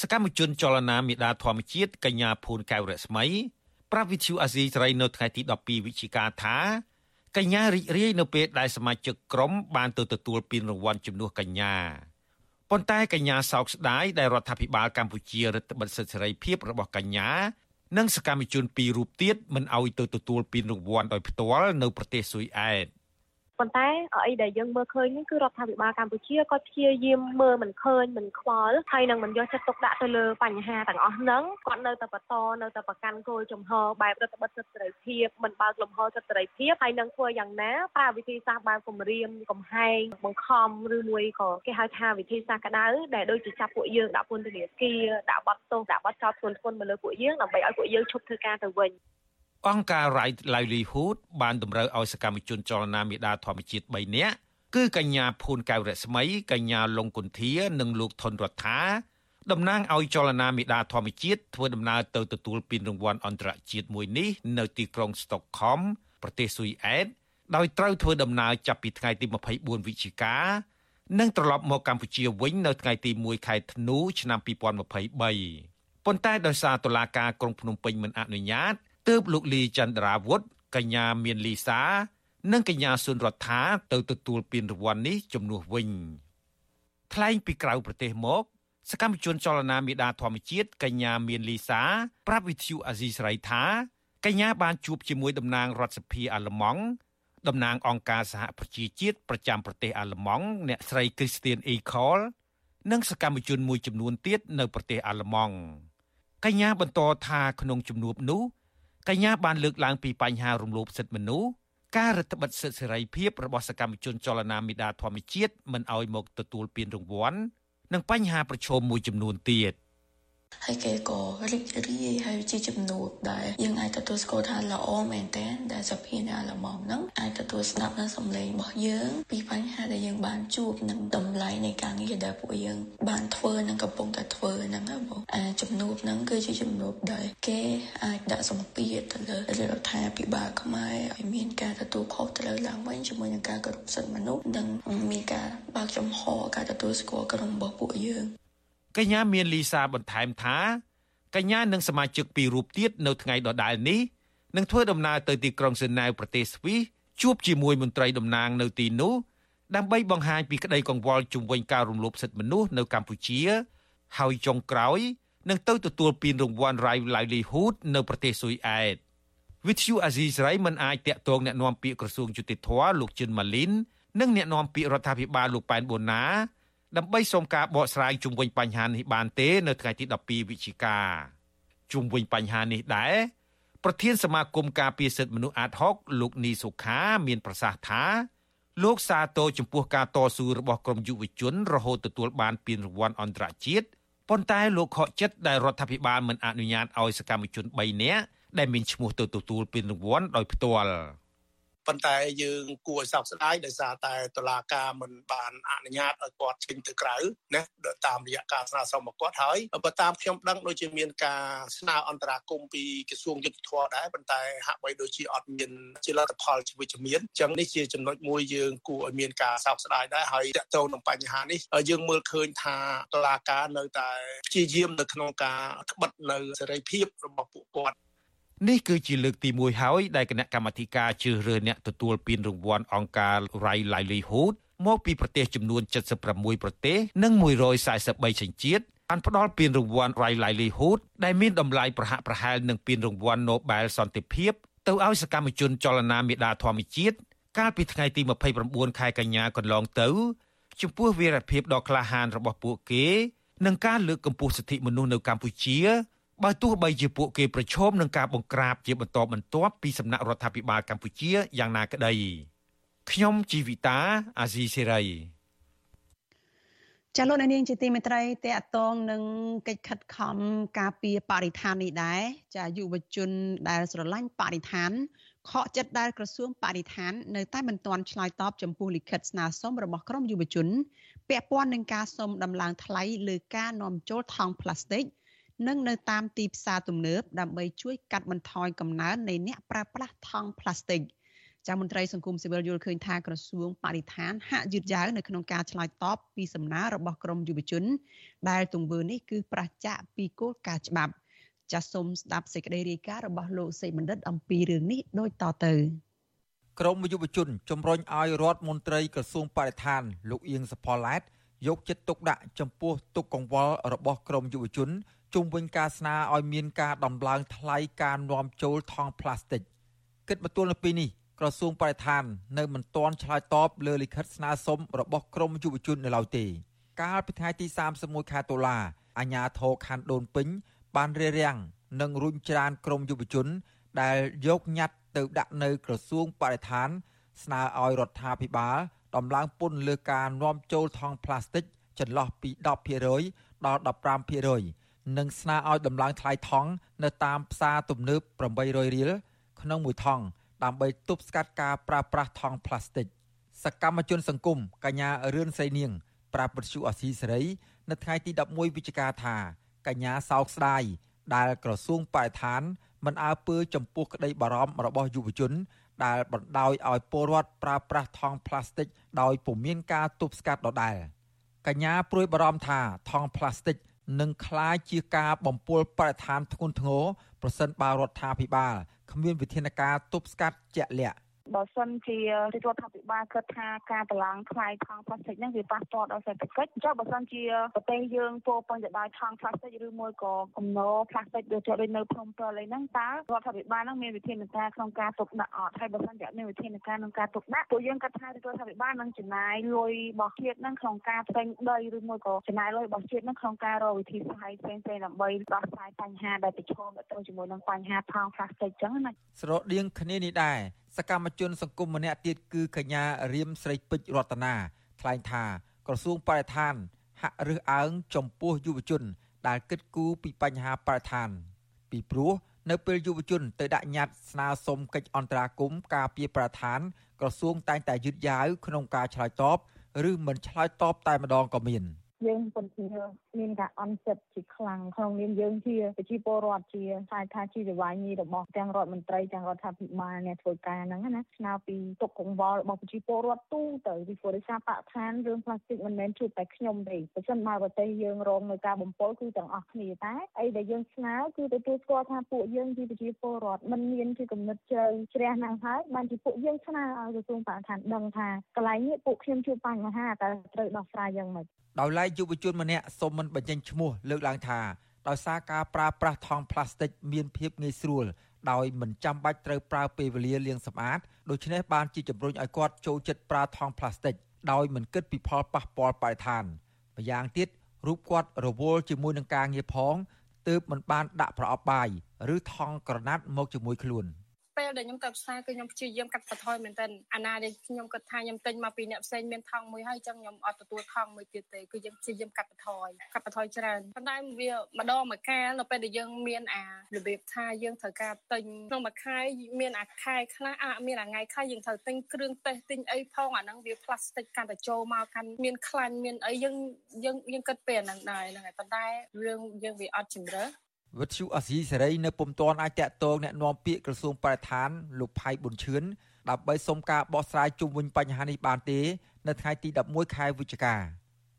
សកម្មជនចលនាមេដាធម្មជាតិកញ្ញាភូនកែវរស្មីប្រាប់វិទ្យុអាស៊ីសេរីនៅថ្ងៃទី12វិច្ឆិកាថាកញ្ញារីករាយនៅពេលដែលសមាជិកក្រុមបានទៅទទួលពានរង្វាន់ជំនួសកញ្ញាប៉ុន្តែកញ្ញាសោកស្ដាយដែលរដ្ឋាភិបាលកម្ពុជារដ្ឋបិទសិទ្ធិសេរីភាពរបស់កញ្ញានិងសកម្មជនពីររូបទៀតមិនអោយទៅទទួលពានរង្វាន់ដោយផ្ទាល់នៅប្រទេសស៊ុយអែត ប៉ុន្តែអីដែលយើងមើលឃើញនេះគឺរដ្ឋាភិបាលកម្ពុជាក៏ព្យាយាមមើលមិនឃើញមិនខ្វល់ហើយនឹងមិនយកចិត្តទុកដាក់ទៅលើបញ្ហាទាំងអស់ហ្នឹងគាត់នៅតែបន្តនៅតែប្រកាន់គោលចំហបែបរដ្ឋបတ်សិទ្ធិសេរីភាពមិនបើកលំហសិទ្ធិសេរីភាពហើយនឹងធ្វើយ៉ាងណាប្រើវិធីសាស្ត្របែបគម្រាមកំហែងបង្ខំឬមួយក៏គេហៅថាវិធីសាស្ត្រក្តៅដែលដូចជាចាប់ពួកយើងដាក់ពន្ធនាគារដាក់បាត់ទោសដាក់បាត់ចោទធ្ងន់ធ្ងរមកលើពួកយើងដើម្បីឲ្យពួកយើងឈប់ធ្វើការទៅវិញ អង្គការ Right Livelihood បានតម្រូវឲ្យសកម្មជនចលនាមេដាធម្មជាតិ3នាក់គឺកញ្ញាភួនកៅរស្មីកញ្ញាលងគុន្ធា និងលោកថនរដ្ឋាតំណាងឲ្យចលនាមេដាធម្មជាតិធ្វើដំណើរទៅទទួលពានរង្វាន់អន្តរជាតិមួយនេះនៅទីក្រុង Stockholm ប្រទេសស៊ុយអែតដោយត្រូវធ្វើដំណើរចាប់ពីថ្ងៃទី24វិច្ឆិកានិងត្រឡប់មកកម្ពុជាវិញនៅថ្ងៃទី1ខែធ្នូឆ្នាំ2023ប៉ុន្តែដោយសារតុលាការក្រុងភ្នំពេញមិនអនុញ្ញាត ទើបលោកលីចន្ទរាវុធកញ្ញាមានលីសា និងកញ្ញាសុនរដ្ឋាទៅទទួលពានរង្វាន់នេះជំនួសវិញថ្លែងពីក្រៅប្រទេសមកសកម្មជនចលនាមេដាធម្មជាតិកញ្ញាមានលីសា ប្រាប់វិទ្យុអាស៊ីសេរីថាកញ្ញាបានជួបជាមួយតំណាងរដ្ឋសភាអាល្លឺម៉ង់តំណាងអង្គការសហប្រជាជាតិប្រចាំប្រទេសអាល្លឺម៉ង់អ្នកស្រី Christian Ecol និងសកម្មជនមួយចំនួនទៀតនៅប្រទេសអាល្លឺម៉ង់កញ្ញាបន្តថាក្នុងជំនួបនោះ កញ្ញាបានលើកឡើងពីបញ្ហារំលោភសិទ្ធិមនុស្សការរដ្ឋបិទសិទ្ធិសេរីភាពរបស់សកម្មជនចលនាមេដាធម្មជាតិមិនឲ្យមកទទួលពានរង្វាន់និងបញ្ហាប្រឈមមួយចំនួនទៀត។ ហើយគេក៏រីករាយហើយជាចំនួនដែលយើងអាចទទួលស្គាល់ថាល្អមែនតើដែលសភានៅអាឡម៉ង់ហ្នឹងអាចទទួលស្ដាប់នៅសម្លេងរបស់យើង ពីបញ្ហាដែលយើងបានជួបនឹងតម្លៃនៃការងារដែលពួកយើង បានធ្វើនិងកំពុងតែធ្វើហ្នឹងណាបងអាចំនួនហ្នឹងគឺជាចំនួនដែលគេអាចដាក់សម្ពាធទៅលើរដ្ឋាភិបាលខ្មែរឲ្យមានការទទួលខុសត្រូវឡើងវិញជាមួយនឹងការគោរពសិទ្ធិមនុស្សនិងមានការបើកចំហការទទួលស្គាល់ក្រុមរបស់ពួកយើង កញ្ញាមានលីសាបន្ថែមថាកញ្ញានិងសមាជិកពីររូបទៀតនៅថ្ងៃដដែលនេះនឹងធ្វើដំណើរទៅទីក្រុងសេណាវប្រទេសស្វីសជួបជាមួយមន្ត្រីតំណាងនៅទីនោះដើម្បីបង្ហាញពីក្តីកង្វល់ជុំវិញការរំលោភសិទ្ធិមនុស្សនៅកម្ពុជា ហើយចុងក្រោយនឹងទៅទទួលពានរង្វាន់ Rival Livelihood នៅប្រទេសស៊ុយអែត With you Aziz Rai មិនអាចតាក់ទងអ្នកណែនាំពាក្យក្រសួងយុតិធធម៌លោកជិនម៉ាលីននិងអ្នកណែនាំពាក្យរដ្ឋាភិបាលលោកប៉ែនបូណា ដើម្បីសូមការបកស្រាយជុំវិញបញ្ហានេះបានទេ នៅថ្ងៃទី12វិច្ឆិកាជុំវិញបញ្ហានេះដែរប្រធានសមាគមការពារសិទ្ធិមនុស្សអាតហុកលោកនីសុខាមានប្រសាសន៍ថាលោកសាទរចំពោះការតស៊ូរបស់ក្រមយុវជន រហូតទទួលបានពានរង្វាន់អន្តរជាតិប៉ុន្តែលោកខកចិត្តដែលរដ្ឋាភិបាលមិនអនុញ្ញាតឲ្យសកម្មជន3នាក់ដែលមានឈ្មោះទៅទទួលពានរង្វាន់ដោយផ្ទាល់។ ប៉ុន្តែយើងគួរឲ្យសោកស្ដាយដោយសារតែតុលាការមិនបានអនុញ្ញាតឲ្យគាត់ចេញទៅក្រៅណាតាមរយៈការស្នើសុំរបស់គាត់ហើយបើតាមខ្ញុំដឹងដូចជាមានការស្នើអន្តរាគមពីក្រសួងយុទ្ធភ័ពដែរប៉ុន្តែហាក់បីដូចជាអត់មានជាលទ្ធផលជាវិជ្ជមានអញ្ចឹងនេះជាចំណុចមួយយើងគួរឲ្យមានការសោកស្ដាយដែរហើយតកតងនឹងបញ្ហានេះយើងមើលឃើញថាតុលាការនៅតែព្យាយាមនៅក្នុងការក្បិតនៅសេរីភាពរបស់ពួកគាត់ នេះគឺជាលើកទី1ហើយដែលគណៈកម្មាធិការជ្រើសរើសអ្នកទទួលពានរង្វាន់អង្គការ Rai Livelihood មកពីប្រទេសចំនួន76ប្រទេសនិង143សញ្ជាតិបានផ្ដល់ពានរង្វាន់ Rai Livelihood ដែលមានតម្លៃប្រហាក់ប្រហែលនឹងពានរង្វាន់ Nobel សន្តិភាពទៅឲ្យសកម្មជនចលនាមេដាធម្មជាតិកាលពីថ្ងៃទី29ខែកញ្ញាកន្លងទៅចំពោះវីរភាពដ៏ក្លាហានរបស់ពួកគេនិងការលើកកម្ពស់សិទ្ធិមនុស្សនៅកម្ពុជា បើទោះបីជាពួកគេប្រឈមនឹងការបង្ក្រាបជាបន្តបន្ទាប់ពីសំណាក់រដ្ឋាភិបាលកម្ពុជាយ៉ាងណាក្តីខ្ញុំជីវិតាអាស៊ីសេរីចាលោកនាងជាទីមេត្រីតេតងនឹងកិច្ចខិតខំការពារបរិស្ថាននេះដែរចាយុវជនដែលស្រឡាញ់បរិស្ថានខកចិត្តដែលក្រសួងបរិស្ថាននៅតែមិនទាន់ឆ្លើយតបចំពោះលិខិតស្នើសុំរបស់ក្រមយុវជនពាក់ព័ន្ធនឹងការសុំដំឡើងថ្លៃលើការនាំចូលថង់ប្លាស្ទិក និងនៅតាមទីផ្សារទំនើបដើម្បីជួយកាត់បន្ថយកំណើននៃអ្នកប្រើប្រាស់ថង់ប្លាស្ទិកចាមន្ត្រីសង្គមស៊ីវិលយល់ឃើញថាក្រសួងបរិស្ថានហាក់យឺតយ៉ាវនៅក្នុងការឆ្លើយតបពីសំណើរបស់ក្រមយុវជន ដែលទង្វើនេះគឺប្រឆាចពីគោលការណ៍ច្បាប់ចាសសូមស្ដាប់សេចក្តីរាយការណ៍របស់លោកសេបណ្ឌិតអំពីរឿងនេះដូចតទៅក្រមយុវជនជំរុញឲ្យរដ្ឋមន្ត្រីក្រសួងបរិស្ថាន លោកអៀងសផល្លែតយកចិត្តទុកដាក់ចំពោះទុកកង្វល់របស់ក្រមយុវជន ជុំវិញការស្នើឲ្យមានការដំឡើងថ្លៃការនាំចូលថង់ប្លាស្ទិកគិតបន្ទួលនៅពេលនេះក្រសួងបរិស្ថាននៅមិនទាន់ឆ្លើយតបលើលិខិតស្នើសុំរបស់ក្រមយុវជននៅឡើយទេ កាលពីថ្ងៃទី31ខែតុលាអាជ្ញាធរខណ្ឌដូនពេញ បានរារាំងនិងរុញច្រានក្រមយុវជន ដែលយកញត្តិទៅដាក់នៅក្រសួងបរិស្ថាន ស្នើឲ្យរដ្ឋាភិបាលដំឡើងពន្ធលើការនាំចូលថង់ប្លាស្ទិកចន្លោះពី10%ដល់15% និងស្នើឲ្យដំឡើងថ្លៃថង់នៅតាមផ្សារទំនើប800រៀលក្នុងមួយថង់ដើម្បីទប់ស្កាត់ការប្រើប្រាស់ថង់ប្លាស្ទិកសកម្មជនសង្គមកញ្ញារឿនសីនាង ប្រាប់បទសុអសីសេរីនៅថ្ងៃទី11វិច្ឆិកាថាកញ្ញាសោកស្ដាយដែលក្រសួងបរិស្ថាន មិនអើពើចំពោះក្តីបារម្ភរបស់យុវជន ដែលបណ្ដោយឲ្យពលរដ្ឋប្រើប្រាស់ថង់ប្លាស្ទិកដោយពុំមានការទប់ស្កាត់ដដែលកញ្ញាព្រួយបារម្ភថាថង់ប្លាស្ទិក នឹងคล้ายជាការបំពុលបរិស្ថានធ្ងន់ធ្ងរប្រសិនបើរដ្ឋាភិបាលគ្មានវិធានការទប់ស្កាត់ជាក់លាក់ បើសិនជារដ្ឋាភិបាលគិតថាការតម្លើងថ្លៃថង់ប្លាស្ទិកហ្នឹងវាប៉ះពាល់ដល់សេដ្ឋកិច្ចអញ្ចឹងបើសិនជាប្រទេសយើងពោពេញទៅដោយថង់ប្លាស្ទិកឬមួយក៏គំនរប្លាស្ទិកដូចដូចនៅភ្នំពេញអីហ្នឹងតើរដ្ឋាភិបាលហ្នឹងមានវិធានការក្នុងការទុកដាក់អត់ហើយបើសិនជាមានវិធានការក្នុងការទុកដាក់ពួកយើងគិតថារដ្ឋាភិបាលនឹងចំណាយលុយរបស់ជាតិហ្នឹងក្នុងការផ្សេងដីឬមួយក៏ចំណាយលុយរបស់ជាតិហ្នឹងក្នុងការរកវិធីសាស្ត្រផ្សេងៗដើម្បីដោះស្រាយបញ្ហាដែលប្រឈមទៅជាមួយនឹងបញ្ហាថង់ប្លាស្ទិកអញ្ចឹងណាស្រដៀងគ្នានេះដែរសកម្មជនសង្គមម្នាក់ទៀតគឺកញ្ញារៀមស្រីពេជ្ររតនាថ្លែងថាក្រសួងបរិស្ថាន ហាក់រើសអើងចំពោះយុវជន ដែលគិតគូរពីបញ្ហាបរិស្ថាន ពីព្រោះនៅពេលយុវជនទៅដាក់ញត្តិស្នើសុំកិច្ចអន្តរាគមន៍ការពារបរិស្ថានក្រសួងតែងតែយឺតយ៉ាវក្នុងការឆ្លើយតបឬមិនឆ្លើយតបតែម្ដងក៏មាន។ យើងពិតជាមានការអន់ចិត្តជាខ្លាំងក្នុងនាមយើងជាប្រជាពលរដ្ឋជាថាថាជាចវាយនីរបស់ទាំងរដ្ឋមន្ត្រីទាំងរដ្ឋាភិបាលអ្នកធ្វើការហ្នឹងណាស្នើពីទុកកង្វល់របស់ប្រជាពលរដ្ឋទូទៅពីព្រោះដោយសារបរិស្ថានរឿងផ្លាស្ទិកមិនមែនជួបតែខ្ញុំទេប្រសិនបើប្រទេសយើងរងនឹងការបំពុលគឺទាំងអស់គ្នាតែអីដែលយើងស្នើគឺទទួលស្គាល់ថាពួកយើងជាប្រជាពលរដ្ឋមិនមានជាគំនិតជ្រៅជ្រះណាស់ហើយបានជាពួកយើងស្នើឲ្យក្រសួងបរិស្ថានដឹងថាកន្លែងនេះពួកខ្ញុំជួបបញ្ហាតែត្រូវដោះស្រាយយ៉ាងម៉េចដោយឡែកយុវជនម្នាក់សូមមិនបញ្ចេញឈ្មោះលើកឡើងថាដោយសារការប្រើប្រាស់ថង់ប្លាស្ទិកមានភាពងាយស្រួលដោយមិនចាំបាច់ត្រូវប្រើពេលវេលាលាងសម្អាតដូច្នេះបានជាជំរុញឲ្យគាត់ចូលចិត្តប្រើថង់ប្លាស្ទិកដោយមិនគិតពីផលប៉ះពាល់បរិស្ថានម្យ៉ាងទៀតរូបគាត់រវល់ជាមួយនឹងការងារផងទើបមិនបានដាក់ប្រអប់បាយឬថង់ក្រណាត់មកជាមួយខ្លួន។ ពេលដែលខ្ញុំទៅផ្សារគឺខ្ញុំព្យាយាមកាត់បន្ថយមែនទែនអាណាដែលខ្ញុំគិតថាខ្ញុំទិញមកពីអ្នកផ្សេងមានថង់មួយហើយចឹងខ្ញុំអត់ទទួលថង់មួយទៀតទេគឺយើងព្យាយាមកាត់បន្ថយកាត់បន្ថយច្រើនប៉ុន្តែវាម្ដងមួយកាលនៅពេលដែលយើងមានអារបៀបថាយើងត្រូវការទិញក្នុងមួយខែមានអាខែខ្លះអាមានអាថ្ងៃខ្លះយើងត្រូវទិញគ្រឿងទេសទិញអីផងអាហ្នឹងវាផ្លាស្ទិកកាន់តែចូលមកកាន់មានខ្លាញ់មានអីយើងយើងយើងគិតពេលហ្នឹងដែរហ្នឹងហើយប៉ុន្តែរឿងយើងវាអត់ជំរឿ វិទ្យុអសីសេរីនៅពុំទាន់អាចតាក់ទងแนะនាំពាក្យក្រសួងបរិស្ថានលោកផៃប៊ុនឈឿនដើម្បីសុំការបោះស្រាយជុំវិញបញ្ហានេះបានទេនៅថ្ងៃទី11ខែវិច្ឆិកា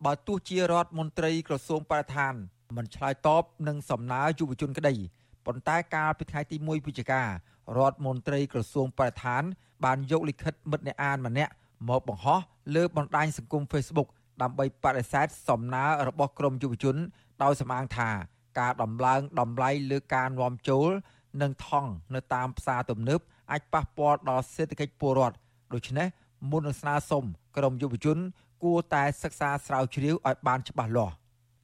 បើទោះជារដ្ឋមន្ត្រីក្រសួងបរិស្ថានមិនឆ្លើយតបនឹងសំណើយុវជនក្តីប៉ុន្តែកាលពីថ្ងៃទី1វិច្ឆិការដ្ឋមន្ត្រីក្រសួងបរិស្ថាន បានយកលិខិតមិត្តអ្នកអានម្នាក់មកបង្ហោះលើបណ្ដាញសង្គម Facebook ដើម្បីបដិសេធសំណើរបស់ក្រមយុវជនដោយសម្អាងថា ការដំឡើងតម្លៃលើការនាំចូលនិងថង់នៅតាមផ្សារទំនើបអាចប៉ះពាល់ដល់សេដ្ឋកិច្ចពលរដ្ឋដូច្នេះមុននឹងស្នើសុំក្រមយុវជន គួរតែសិក្សាស្រាវជ្រាវឲ្យបានច្បាស់លាស់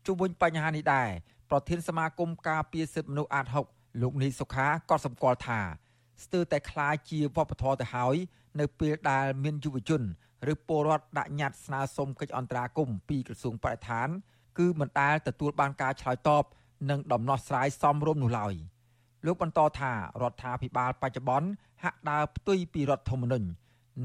ជុំវិញបញ្ហានេះដែរប្រធានសមាគមការពារសិទ្ធិមនុស្សអាត6លោកនីសុខាក៏សម្គាល់ថាស្ទើរតែคล้ายជាវប្បធម៌ទៅហើយ នៅពេលដែលមានយុវជន ឬពលរដ្ឋដាក់ញត្តិស្នើសុំកិច្ចអន្តរាគមន៍ពីក្រសួងបរិស្ថាន គឺមិនដែលទទួលបានការឆ្លើយតប និងដំណោះស្រាយសមរម្យនោះឡើយលោកបន្តថារដ្ឋាភិបាលបច្ចុប្បន្នហាក់ដើរផ្ទុយពីរដ្ឋធម្មនុញ្ញ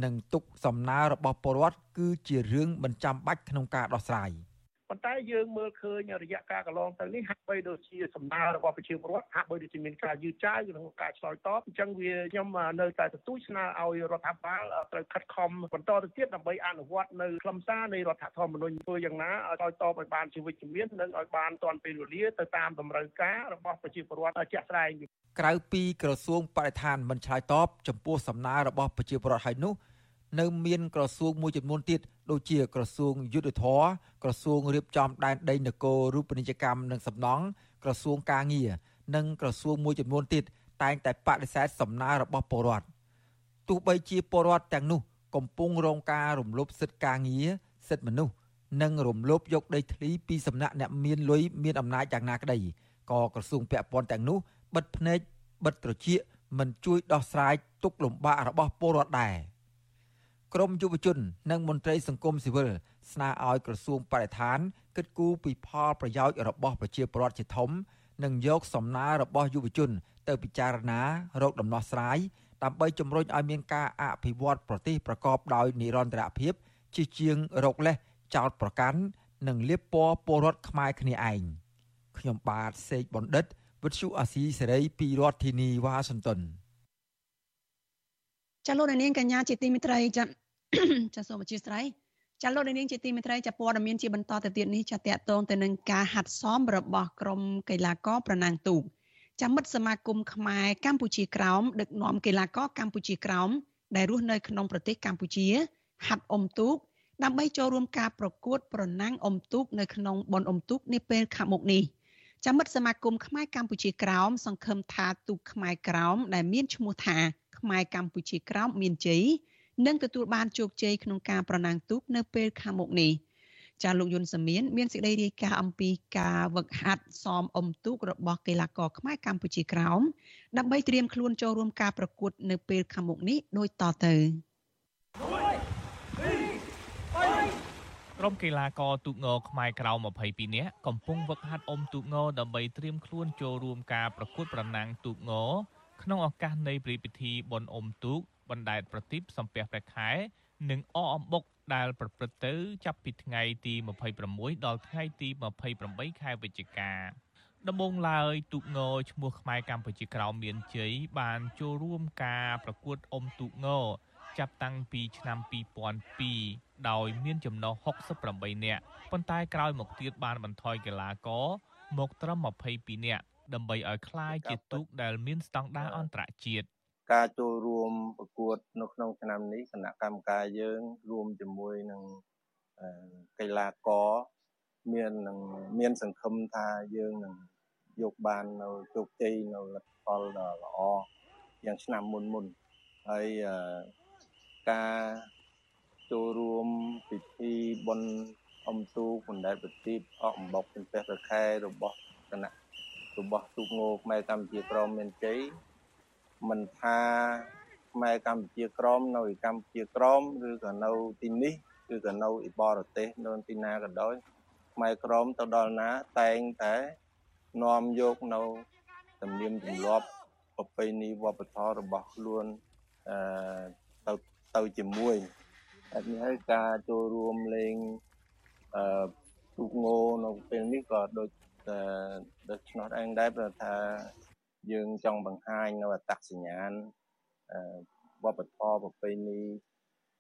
និងទុកសំណើរបស់ពលរដ្ឋគឺជារឿងមិនចាំបាច់ក្នុងការដោះស្រាយ។ ប៉ុន្តែយើងមើលឃើញរយៈកាលកន្លងទៅនេះហាក់បីដូចជាសំណើរបស់ប្រជាពលរដ្ឋហាក់បីដូចជាមានការយឺតយ៉ាវក្នុងការឆ្លើយតបអញ្ចឹងវាខ្ញុំនៅតែទទូចស្នើឲ្យរដ្ឋាភិបាលត្រូវខិតខំបន្តទៅទៀតដើម្បីអនុវត្តនៅខ្លឹមសារនៃរដ្ឋធម្មនុញ្ញធ្វើយ៉ាងណាឲ្យឆ្លើយតបឲ្យបានជាវិជ្ជមាននិងឲ្យបានទាន់ពេលវេលាទៅតាមតម្រូវការរបស់ប្រជាពលរដ្ឋជាក់ស្ដែងក្រៅពីក្រសួងបរិស្ថានមិនឆ្លើយតបចំពោះសំណើរបស់ប្រជាពលរដ្ឋហើយនោះនៅមានក្រសួងមួយចំនួនទៀតដូចជាក្រសួងយុទ្ធភ័ពក្រសួងរៀបចំដែនដីនគររូបនីយកម្មនិងសំណង់ក្រសួងកាងារនិងក្រសួងមួយចំនួនទៀតតែងតែបដិសេធសំណើរបស់ពលរដ្ឋទោះបីជាពលរដ្ឋទាំងនោះកំពុងរងការរំលោភសិទ្ធិការងារសិទ្ធិមនុស្សនិងរំលោភយកដីធ្លីពីសំណាក់អ្នកមានលុយមានអំណាចយ៉ាងណាក្តីក៏ក្រសួងពាក់ព័ន្ធទាំងនោះបិទភ្នែកបិទត្រចៀកមិនជួយដោះស្រាយទុក្ខលំបាករបស់ពលរដ្ឋដែរ។ ក្រមយុវជន និងមន្ត្រីសង្គមស៊ីវិលស្នើឲ្យក្រសួងបរិស្ថានគិតគូរពីផលប្រយោជន៍របស់ប្រជាពលរដ្ឋជាធំ និងយកសំណើរបស់យុវជន ទៅពិចារណារកដំណោះស្រាយដើម្បីជំរុញឲ្យមានការអភិវឌ្ឍប្រទេសប្រកបដោយនិរន្តរភាពជាជាងរកលេសចោតប្រកាន់និងលៀបពណ៌ពលរដ្ឋខ្មែរគ្នាឯងខ្ញុំបាទសេកបណ្ឌិតវិទ្យុអាស៊ីសេរីពីរដ្ឋធានីវ៉ាស៊ីនតោន ចលនានកញ្ញាជាទីមិត្តរីចាចាសូមអធិស្ឋានចាលោកនាងជាទីមេត្រីចាព័ត៌មានជាបន្តទៅទៀតនេះចាតកតងទៅនឹងការហាត់សមរបស់ក្រុមកីឡាករប្រណាំងទូកចាមិត្តសមាគមខ្មែរកម្ពុជាក្រោមដឹកនាំកីឡាករកម្ពុជាក្រោមដែលរស់នៅក្នុងប្រទេសកម្ពុជា ហាត់អុំទូកដើម្បីចូលរួមការប្រកួតប្រណាំងអុំទូកនៅក្នុងបុណ្យអុំទូកនាពេលខាងមុខនេះចាមិត្តសមាគមខ្មែរកម្ពុជាក្រោមសង្ឃឹមថាទូកខ្មែរក្រោមដែលមានឈ្មោះថា ខ្មែរកម្ពុជាក្រោមមានជ័យនិងទទួលបានជោគជ័យក្នុងការប្រណាំងទូកនៅពេលខាងមុខនេះចាលោកយុនសាមៀនមានសេចក្តីរាយការណ៍អំពីការវឹកហាត់សមអុំទូករបស់កីឡាករខ្មែរកម្ពុជាក្រោមដើម្បីត្រៀមខ្លួនចូលរួមការប្រកួតនៅពេលខាងមុខនេះដូចតទៅក្រុមកីឡាករទូកងខ្មែរក្រៅ22នាក់កំពុងវឹកហាត់អុំទូកងដើម្បីត្រៀមខ្លួនចូលរួមការប្រកួតប្រណាំងទូកង ក្នុងឱកាសនៃព្រឹត្តិពិធីបុណ្យអុំទូកបណ្ដែតប្រទីបសំពះព្រះខែ និងអអំបុកដែលប្រព្រឹត្តទៅចាប់ពីថ្ងៃទី26ដល់ថ្ងៃទី28ខែវិច្ឆិកាដំបូងឡើយទូកងឈ្មោះខ្មែរកម្ពុជាក្រោមមានជ័យបានចូលរួមការប្រកួតអុំទូកងចាប់តាំងពីឆ្នាំ2002ដោយមានចំណុះ68នាក់ប៉ុន្តែក្រោយមកទៀតបានបន្ថយកីឡាករមកត្រឹម22នាក់ ដើម្បីឲ្យคล้ายជាទូកដែលមានស្តង់ដារអន្តរជាតិការចូលរួមប្រកួតនៅក្នុងឆ្នាំនេះគណៈកម្មការយើងរួមជាមួយនឹងកីឡាករមាននឹងមានសង្ឃឹមថាយើងនឹងយកបាននៅជោគជ័យនៅលទ្ធផលដ៏ល្អយ៉ាងឆ្នាំមុនមុនហើយការចូលរួមពិធីបុណ្យ អំទូបណ្ដែតប្រទីបអកអំបុកជំពះរខែរបស់គណៈ របស់ទូកងោខ្មែរកម្ពុជាក្រមមានជ័យមិនថាខ្មែរកម្ពុជាក្រមនៅកម្ពុជាក្រមឬក៏នៅទីនេះឬក៏នៅឯបរទេសនៅទីណាក៏ដោយខ្មែរក្រមទៅដល់ណាតែងតែនាំយកនៅទំនៀមទម្លាប់ប្រពៃណីវប្បធម៌របស់ខ្លួនអឺទៅទៅជាមួយអត់នេះហើយការចូលរួមលេងអឺទូកងោនៅពេលនេះក៏ដូច ដូច្នោះឯងដែរព្រោះថាយើងចង់បង្ហាញនៅអត្តសញ្ញាណវប្បធម៌ប្រពៃណី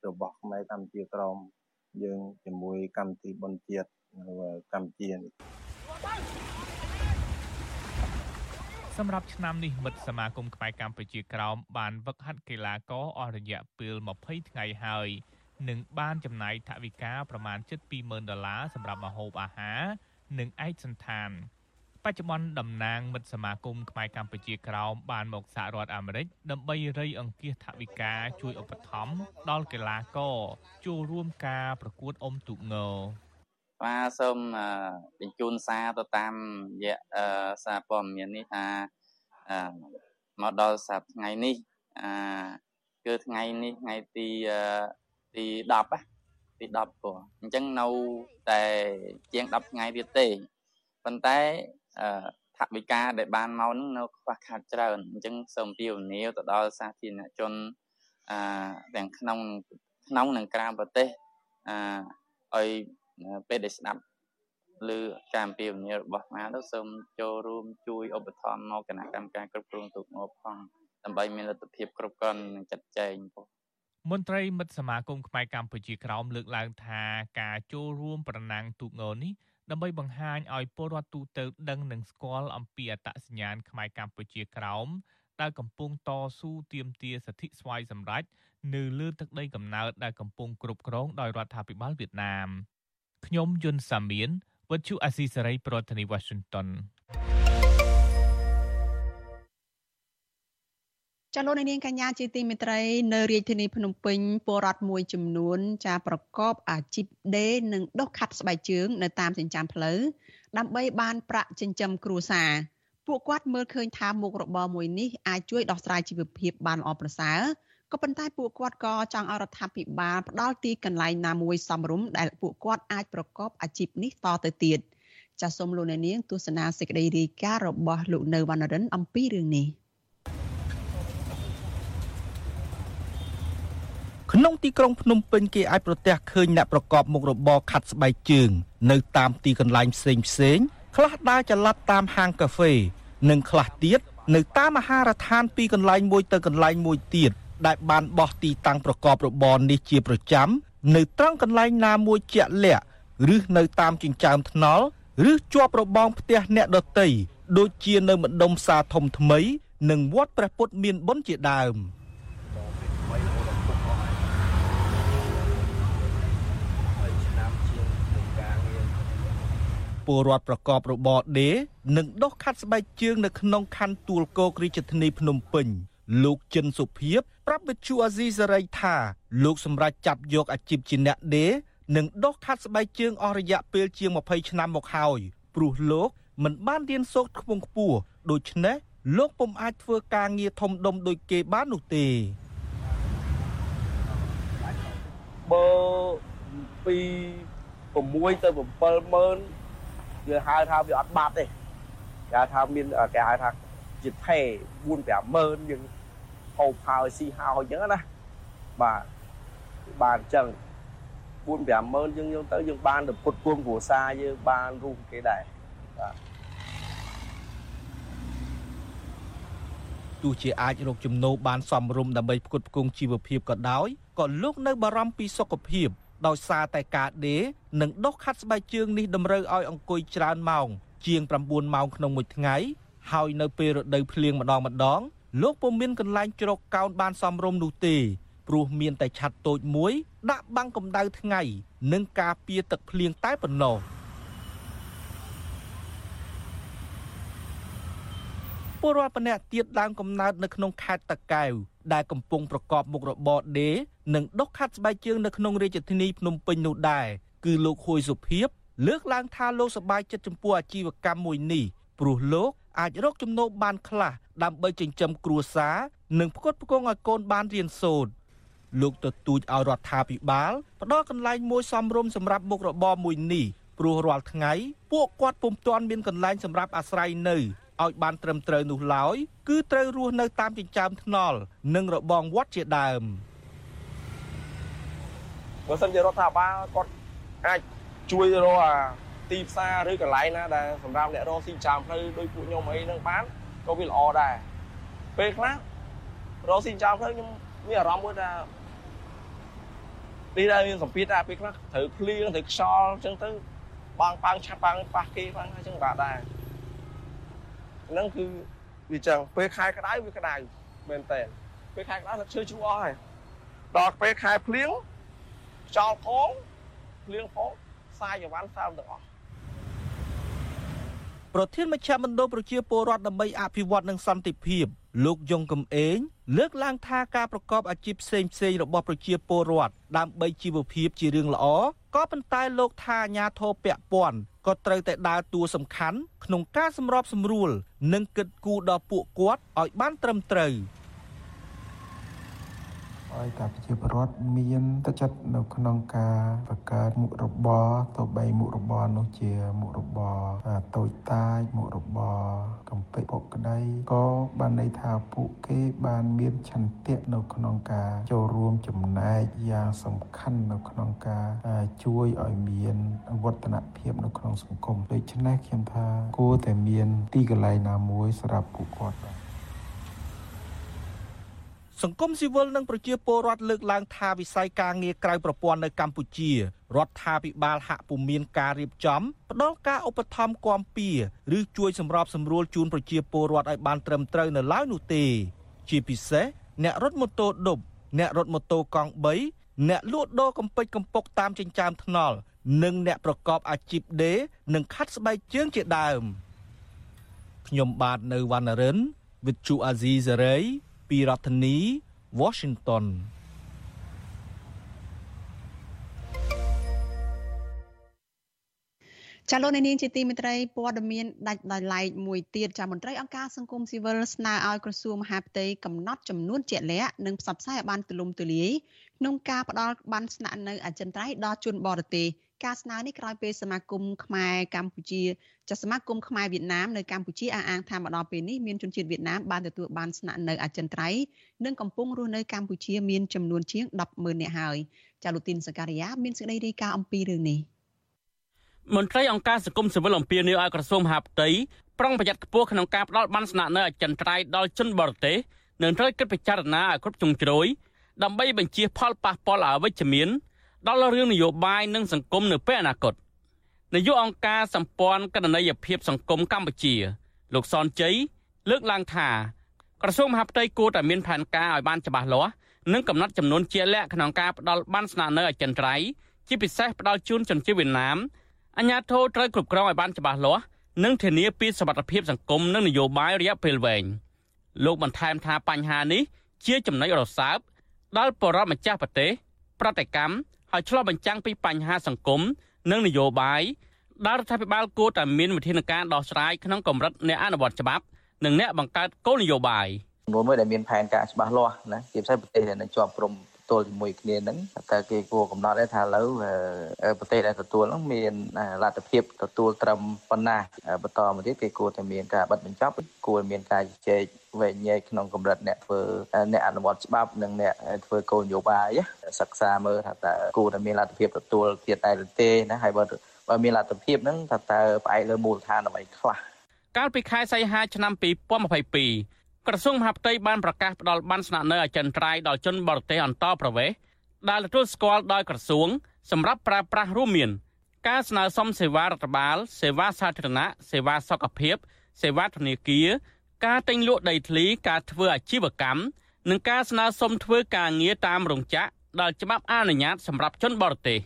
របស់ខ្មែរកម្ពុជាក្រមយើងជាមួយកម្មវិធីបុណ្យជាតិនៅកម្ពុជានេះសម្រាប់ឆ្នាំនេះមិត្តសមាគមខ្មែរកម្ពុជាក្រោមបានវឹកហាត់កីឡាករអស់រយៈពេល20ថ្ងៃហើយនិងបានចំណាយថវិកាប្រមាណ720,000ដុល្លារសម្រាប់ម្ហូបអាហារនិងឯកសណ្ឋាន បច្ចុប្បន្នតំណាងមិត្តសមាគមខ្មែរកម្ពុជាក្រោមបានមកសហរដ្ឋអាមេរិកដើម្បីរៃអង្គាសថវិកាជួយឧបត្ថម្ភដល់កីឡាករចូលរួមការប្រកួតអុំទូកងបាទសូមបញ្ជូនសារទៅតាមរយៈសារព័ត៌មាននេះថាមកដល់សប្តាហ៍ថ្ងៃនេះគឺថ្ងៃនេះថ្ងៃទីទី10ទី10ព្រោះអញ្ចឹងនៅតែជាង10ថ្ងៃទៀតទេប៉ុន្តែ ថវិកាដែលបានមកនឹងនៅខ្វះខាតច្រើនអញ្ចឹងសូមពីវនាវទៅដល់សាធារណជនអទាំងក្នុងក្នុងនិងក្រៅប្រទេសអឲ្យពេលដែលស្ដាប់ឬការអំពាវនាវរបស់អាទៅសូមចូលរួមជួយឧបត្ថម្ភមកគណៈកម្មការគ្រប់គ្រងទូកងផងដើម្បីមានលទ្ធភាពគ្រប់គ្រាន់និងចាត់ចែងផងមន្ត្រីមិត្តសមាគមខ្មែរកម្ពុជាក្រោមលើកឡើងថាការចូលរួមប្រណាំងទូកងនេះ ដើម្បីបង្ហាញឲ្យពលរដ្ឋទូទៅដឹងនិងស្គាល់អំពីអត្តសញ្ញាណខ្មែរកម្ពុជាក្រោមដែលកំពុងតស៊ូទាមទារសិទ្ធិស្វ័យសម្រេចនៅលើទឹកដីកំណើតដែលកំពុងគ្រប់គ្រងដោយរដ្ឋាភិបាលវៀតណាមខ្ញុំយុនសាមៀនវិទ្យុអាស៊ីសេរីប្រធានាទីវ៉ាស៊ីនតោន ចាលោកនាងកញ្ញាជាទីមេត្រីនៅរាជធានីភ្នំពេញពលរដ្ឋមួយចំនួន ចាប្រកបអាជីពដេរនិងដុសខាត់ស្បែកជើង នៅតាមចិញ្ចើមផ្លូវដើម្បីបានប្រាក់ចិញ្ចឹមគ្រួសារពួកគាត់មើលឃើញថាមុខរបរមួយនេះអាចជួយដោះស្រាយជីវភាពបានល្អប្រសើរក៏ប៉ុន្តែពួកគាត់ក៏ចង់ឲ្យរដ្ឋាភិបាលផ្ដល់ទីកន្លែងណាមួយសមរម្យដែលពួកគាត់អាចប្រកបអាជីពនេះតទៅទៀតចាសសូមលោកអ្នកនាងទស្សនាសេចក្តីរាយការណ៍របស់លោកនៅវណ្ណរិនអំពីរឿងនេះ។ ក្នុងទីក្រុងភ្នំពេញគេអាចប្រទះឃើញអ្នកប្រកបមុខរបរខាត់ស្បែកជើង នៅតាមទីកន្លែងផ្សេងផ្សេងខ្លះដើរចល័តតាមហាងកាហ្វេ និងខ្លះទៀតនៅតាមអាហារដ្ឋានពីកន្លែងមួយទៅកន្លែងមួយទៀតដែលបានបោះទីតាំងប្រកបរបរនេះជាប្រចាំនៅត្រង់កន្លែងណាមួយជាក់លាក់ឬនៅតាមចិញ្ចើមថ្នល់ឬជាប់របងផ្ទះអ្នកដតីដូចជានៅម្ដុំផ្សារធំថ្មី និងវត្តព្រះពុទ្ធមានបុណ្យជាដើម។ ពលរដ្ឋប្រកបរបរដេរនិងដុសខាត់ស្បែកជើងនៅក្នុងខណ្ឌទួលគោករាជធានីភ្នំពេញលោកចិនសុភាពប្រាប់វិទ្យុអាស៊ីសេរីថាលោកសម្រាប់ចាប់យកអាជីពជាអ្នកដេរនិងដុសខាត់ស្បែកជើងអស់រយៈពេលជាង20ឆ្នាំមកហើយព្រោះលោកមិនបានរៀនសូត្រខ្ពង់ខ្ពស់ដូច្នេះលោកពុំអាចធ្វើការងារធំដុំដូចគេបាននោះទេបើពី6ទៅ70000 វាហៅថាវាអត់បាត់ទេគេហៅថាមានគេហៅថាជាថេ4 5ម៉ឺនយើងហូបហើយស៊ីហើយអញ្ចឹងណាបាទបានអញ្ចឹង4 5ម៉ឺនយើងយកទៅយើងបានទៅពុតគួងគ្រួសារយើងបានរួមគេដែរបាទទោះជាអាចរកចំណូលបានសមរម្យដើម្បីផ្គត់ផ្គង់ជីវភាពក៏ដោយក៏លោកនៅបារម្ភពីសុខភាព ដោយសារតែការដេរនិងដុសខាត់ស្បែកជើងនេះតម្រូវឲ្យអង្គុយច្រើនម៉ោង ជាង9ម៉ោងក្នុងមួយថ្ងៃហើយនៅពេលរដូវភ្លៀងម្ដងម្ដង លោកពុំមានកន្លែងជ្រកកោនបានសមរម្យនោះទេព្រោះមានតែឆ័ត្រតូចមួយ ដាក់បាំងកម្ដៅថ្ងៃ និងការពារទឹកភ្លៀងតែប៉ុណ្ណោះពលរដ្ឋម្នាក់ទៀតដើមកំណើតនៅក្នុងខេត្តតាកែវដែលកំពុងប្រកបមុខរបរដេរ និងដុសខាត់ស្បែកជើងនៅក្នុងរាជធានីភ្នំពេញនោះដែរគឺលោកហួយសុភីបលើកឡើងថាលោកសប្បាយចិត្តចំពោះអាជីវកម្មមួយនេះព្រោះលោកអាចរកចំណូលបានខ្លះដើម្បីចិញ្ចឹមគ្រួសារនិងផ្គត់ផ្គង់ឲ្យកូនបានរៀនសូត្រលោកទទូចឲ្យរដ្ឋាភិបាលផ្ដល់កន្លែងមួយសមរម្យសម្រាប់មុខរបរមួយនេះព្រោះរាល់ថ្ងៃពួកគាត់ពុំទាន់មានកន្លែងសម្រាប់អាស្រ័យនៅឲ្យបានត្រឹមត្រូវនោះឡើយគឺត្រូវរស់នៅតាមចិញ្ចើមថ្នល់និងរបងវត្តជាដើម បើសិនជារដ្ឋាភិបាលគាត់អាចជួយរកអាទីផ្សារឬកន្លែងណាដែលសម្រាប់អ្នករកស៊ីចាំផ្លូវដោយពួកខ្ញុំអីហ្នឹងបានក៏វាល្អដែរពេលខ្លះរកស៊ីចាំផ្លូវខ្ញុំមានអារម្មណ៍មួយថានេះដែរមានសម្ពាធដែរពេលខ្លះត្រូវភ្លៀងត្រូវខ្យល់អញ្ចឹងទៅបងប៉ាំងឆាប់ប៉ាំងប៉ះគេប៉ាំងអញ្ចឹងបាទដែរហ្នឹងគឺវាចឹងពេលខែក្តៅវាក្តៅមែនតើពេលខែក្តៅទឹកឈើជ្រុះអស់ហើយដល់ពេលខែភ្លៀង ខ្យល់ផងភ្លៀងផងខ្សែចង្វាន់សើមទាំងអស់ប្រធានមជ្ឈមណ្ឌលប្រជាពលរដ្ឋដើម្បីអភិវឌ្ឍនិងសន្តិភាពលោកយងកំឯងលើកឡើងថាការប្រកបអាជីពផ្សេងផ្សេងរបស់ប្រជាពលរដ្ឋដើម្បីជីវភាពជារឿងល្អក៏ប៉ុន្តែលោកថាអាញាធរពពាន់ក៏ត្រូវតែដើរតួសំខាន់ក្នុងការសម្របសម្រួល និងគិតគូរដល់ពួកគាត់ឲ្យបានត្រឹមត្រូវ។ ឲ្យតែប្រជាពលរដ្ឋមានទឹកចិត្តនៅក្នុងការបង្កើតមុខរបរទៅបីមុខរបរនោះជាមុខរបរតូចតាចមុខរបរកំពេចពុកក្តីក៏បានន័យថាពួកគេបានមានឆន្ទៈនៅក្នុងការចូលរួមចំណែកយ៉ាងសំខាន់នៅក្នុងការជួយឲ្យមានវឌ្ឍនភាពនៅក្នុងសង្គមដូច្នេះខ្ញុំថាគួរតែមានទីកន្លែងណាមួយសម្រាប់ពួកគាត់បាទ សង្គមស៊ីវិលនិងប្រជាពលរដ្ឋលើកឡើងថាវិស័យការងារក្រៅប្រព័ន្ធនៅកម្ពុជារដ្ឋាភិបាលហាក់ពុំមានការរៀបចំផ្ដល់ការឧបត្ថម្ភគាំពៀឬជួយសម្របសម្រួលជូនប្រជាពលរដ្ឋឲ្យបានត្រឹមត្រូវនៅឡើយនោះទេ ជាពិសេសអ្នករត់ម៉ូតូឌុបអ្នករត់ម៉ូតូកង់3អ្នកលក់ដូរកំពេចកំពុកតាមចិញ្ចើមថ្នល់និងអ្នកប្រកបអាជីពដេរនិងខាត់ស្បែកជើងជាដើមខ្ញុំបាទនៅវណ្ណរិន with Chu Azizi Saray ពីរដ្ឋធានី Washington ចាលោកនាងជាទីមេត្រីព័ត៌មានដាច់ដោយឡែកមួយទៀតចាមន្ត្រីអង្គការសង្គមស៊ីវិលស្នើឲ្យក្រសួងមហាផ្ទៃកំណត់ចំនួនជាក់លាក់និងផ្សព្វផ្សាយឲ្យបានទូលំទូលាយក្នុងការផ្ដល់បានស្នាក់នៅអចិន្ត្រៃយ៍ដល់ជនបរទេស ការស្នើនេះក្រោយពេលសមាគមខ្មែរកម្ពុជាចាសមាគមខ្មែរវៀតណាមនៅកម្ពុជាអះអាងថាមកដល់ពេលនេះមានជនជាតិវៀតណាមបានទទួលបានស្នាក់នៅអចិន្ត្រៃយ៍និងកំពុងរស់នៅកម្ពុជាមានចំនួនជាង100000នាក់ហើយចាលូទីនសការីយ៉ាមានសេចក្តីរាយការណ៍អំពីរឿងនេះមន្ត្រីអង្គការសង្គមស៊ីវិលអំពាវនាវឲ្យក្រសួងមហាផ្ទៃប្រុងប្រយ័ត្នខ្ពស់ក្នុងការផ្ដល់បានស្នាក់នៅអចិន្ត្រៃយ៍ដល់ជនបរទេសនិងត្រូវគិតពិចារណាឲ្យគ្រប់ជ្រុងជ្រោយដើម្បីបញ្ជាផលប៉ះពាល់អវិជ្ជមាន ដល់រឿងនយោបាយនិងសង្គមនៅពេលអនាគតនាយកអង្គការសម្ព័ន្ធកណន័យភាពសង្គមកម្ពុជា លោកសនជ័យលើកឡើងថាក្រសួងមហាផ្ទៃគួរតែមានផែនការឲ្យបានច្បាស់លាស់និងកំណត់ចំនួនជាក់លាក់ក្នុងការផ្ដល់បានស្នាក់នៅអចិន្ត្រៃយ៍ជាពិសេសផ្ដល់ជូនជនជាតិវៀតណាមអាជ្ញាធរត្រូវគ្រប់គ្រងឲ្យបានច្បាស់លាស់និងធានាពីសុវត្ថិភាពសង្គមនិងនយោបាយរយៈពេលវែងលោកបន្ថែមថាបញ្ហានេះជាចំណុចរសើបដល់បរិបទម្ចាស់ប្រទេសប្រតិកម្ម ហើយឆ្លោះបញ្ចាំងពីបញ្ហាសង្គមនិងនយោបាយដែលរដ្ឋាភិបាលគួរតែមានវិធានការដោះស្រាយក្នុងកម្រិតអ្នកអនុវត្តច្បាប់និងអ្នកបង្កើតគោលនយោបាយចំនួនមួយដែលមានផែនការច្បាស់លាស់ណាជាពិសេសប្រទេសដែលនៅជាប់ព្រំ ទល់ជាមួយគ្នាហ្នឹងតែគេគួរកំណត់ដែរថាឥឡូវប្រទេសដែលទទួលហ្នឹងមានលទ្ធភាពទទួលត្រឹមប៉ុណ្ណាបន្តមកទៀតគេគួរតែមានការបិទបញ្ចប់គួរមានការជជែកវែងញែកក្នុងកម្រិតអ្នកធ្វើអ្នកអនុវត្តច្បាប់និងអ្នកធ្វើគោលនយោបាយសិក្សាមើលថាតើគួរតែមានលទ្ធភាពទទួលទៀតដែរឬទេណាហើយបើបើមានលទ្ធភាពហ្នឹងថាតើផ្អែកលើមូលដ្ឋានអ្វីខ្លះកាលពីខែសីហាឆ្នាំ2022 ក្រសួងមហាផ្ទៃបានប្រកាសផ្តល់បានស្នាក់នៅអចិន្ត្រៃយ៍ដល់ជនបរទេសអន្តោប្រវេសន៍ដែលទទួលស្គាល់ដោយក្រសួងសម្រាប់ប្រើប្រាស់រួមមាន ការស្នើសុំសេវារដ្ឋបាល សេវាសាធារណៈសេវាសុខភាព សេវាធនាគារការទិញលក់ដីធ្លីការធ្វើអាជីវកម្មនិងការស្នើសុំធ្វើការងារតាមរោងចក្រដែលច្បាប់អនុញ្ញាតសម្រាប់ជនបរទេស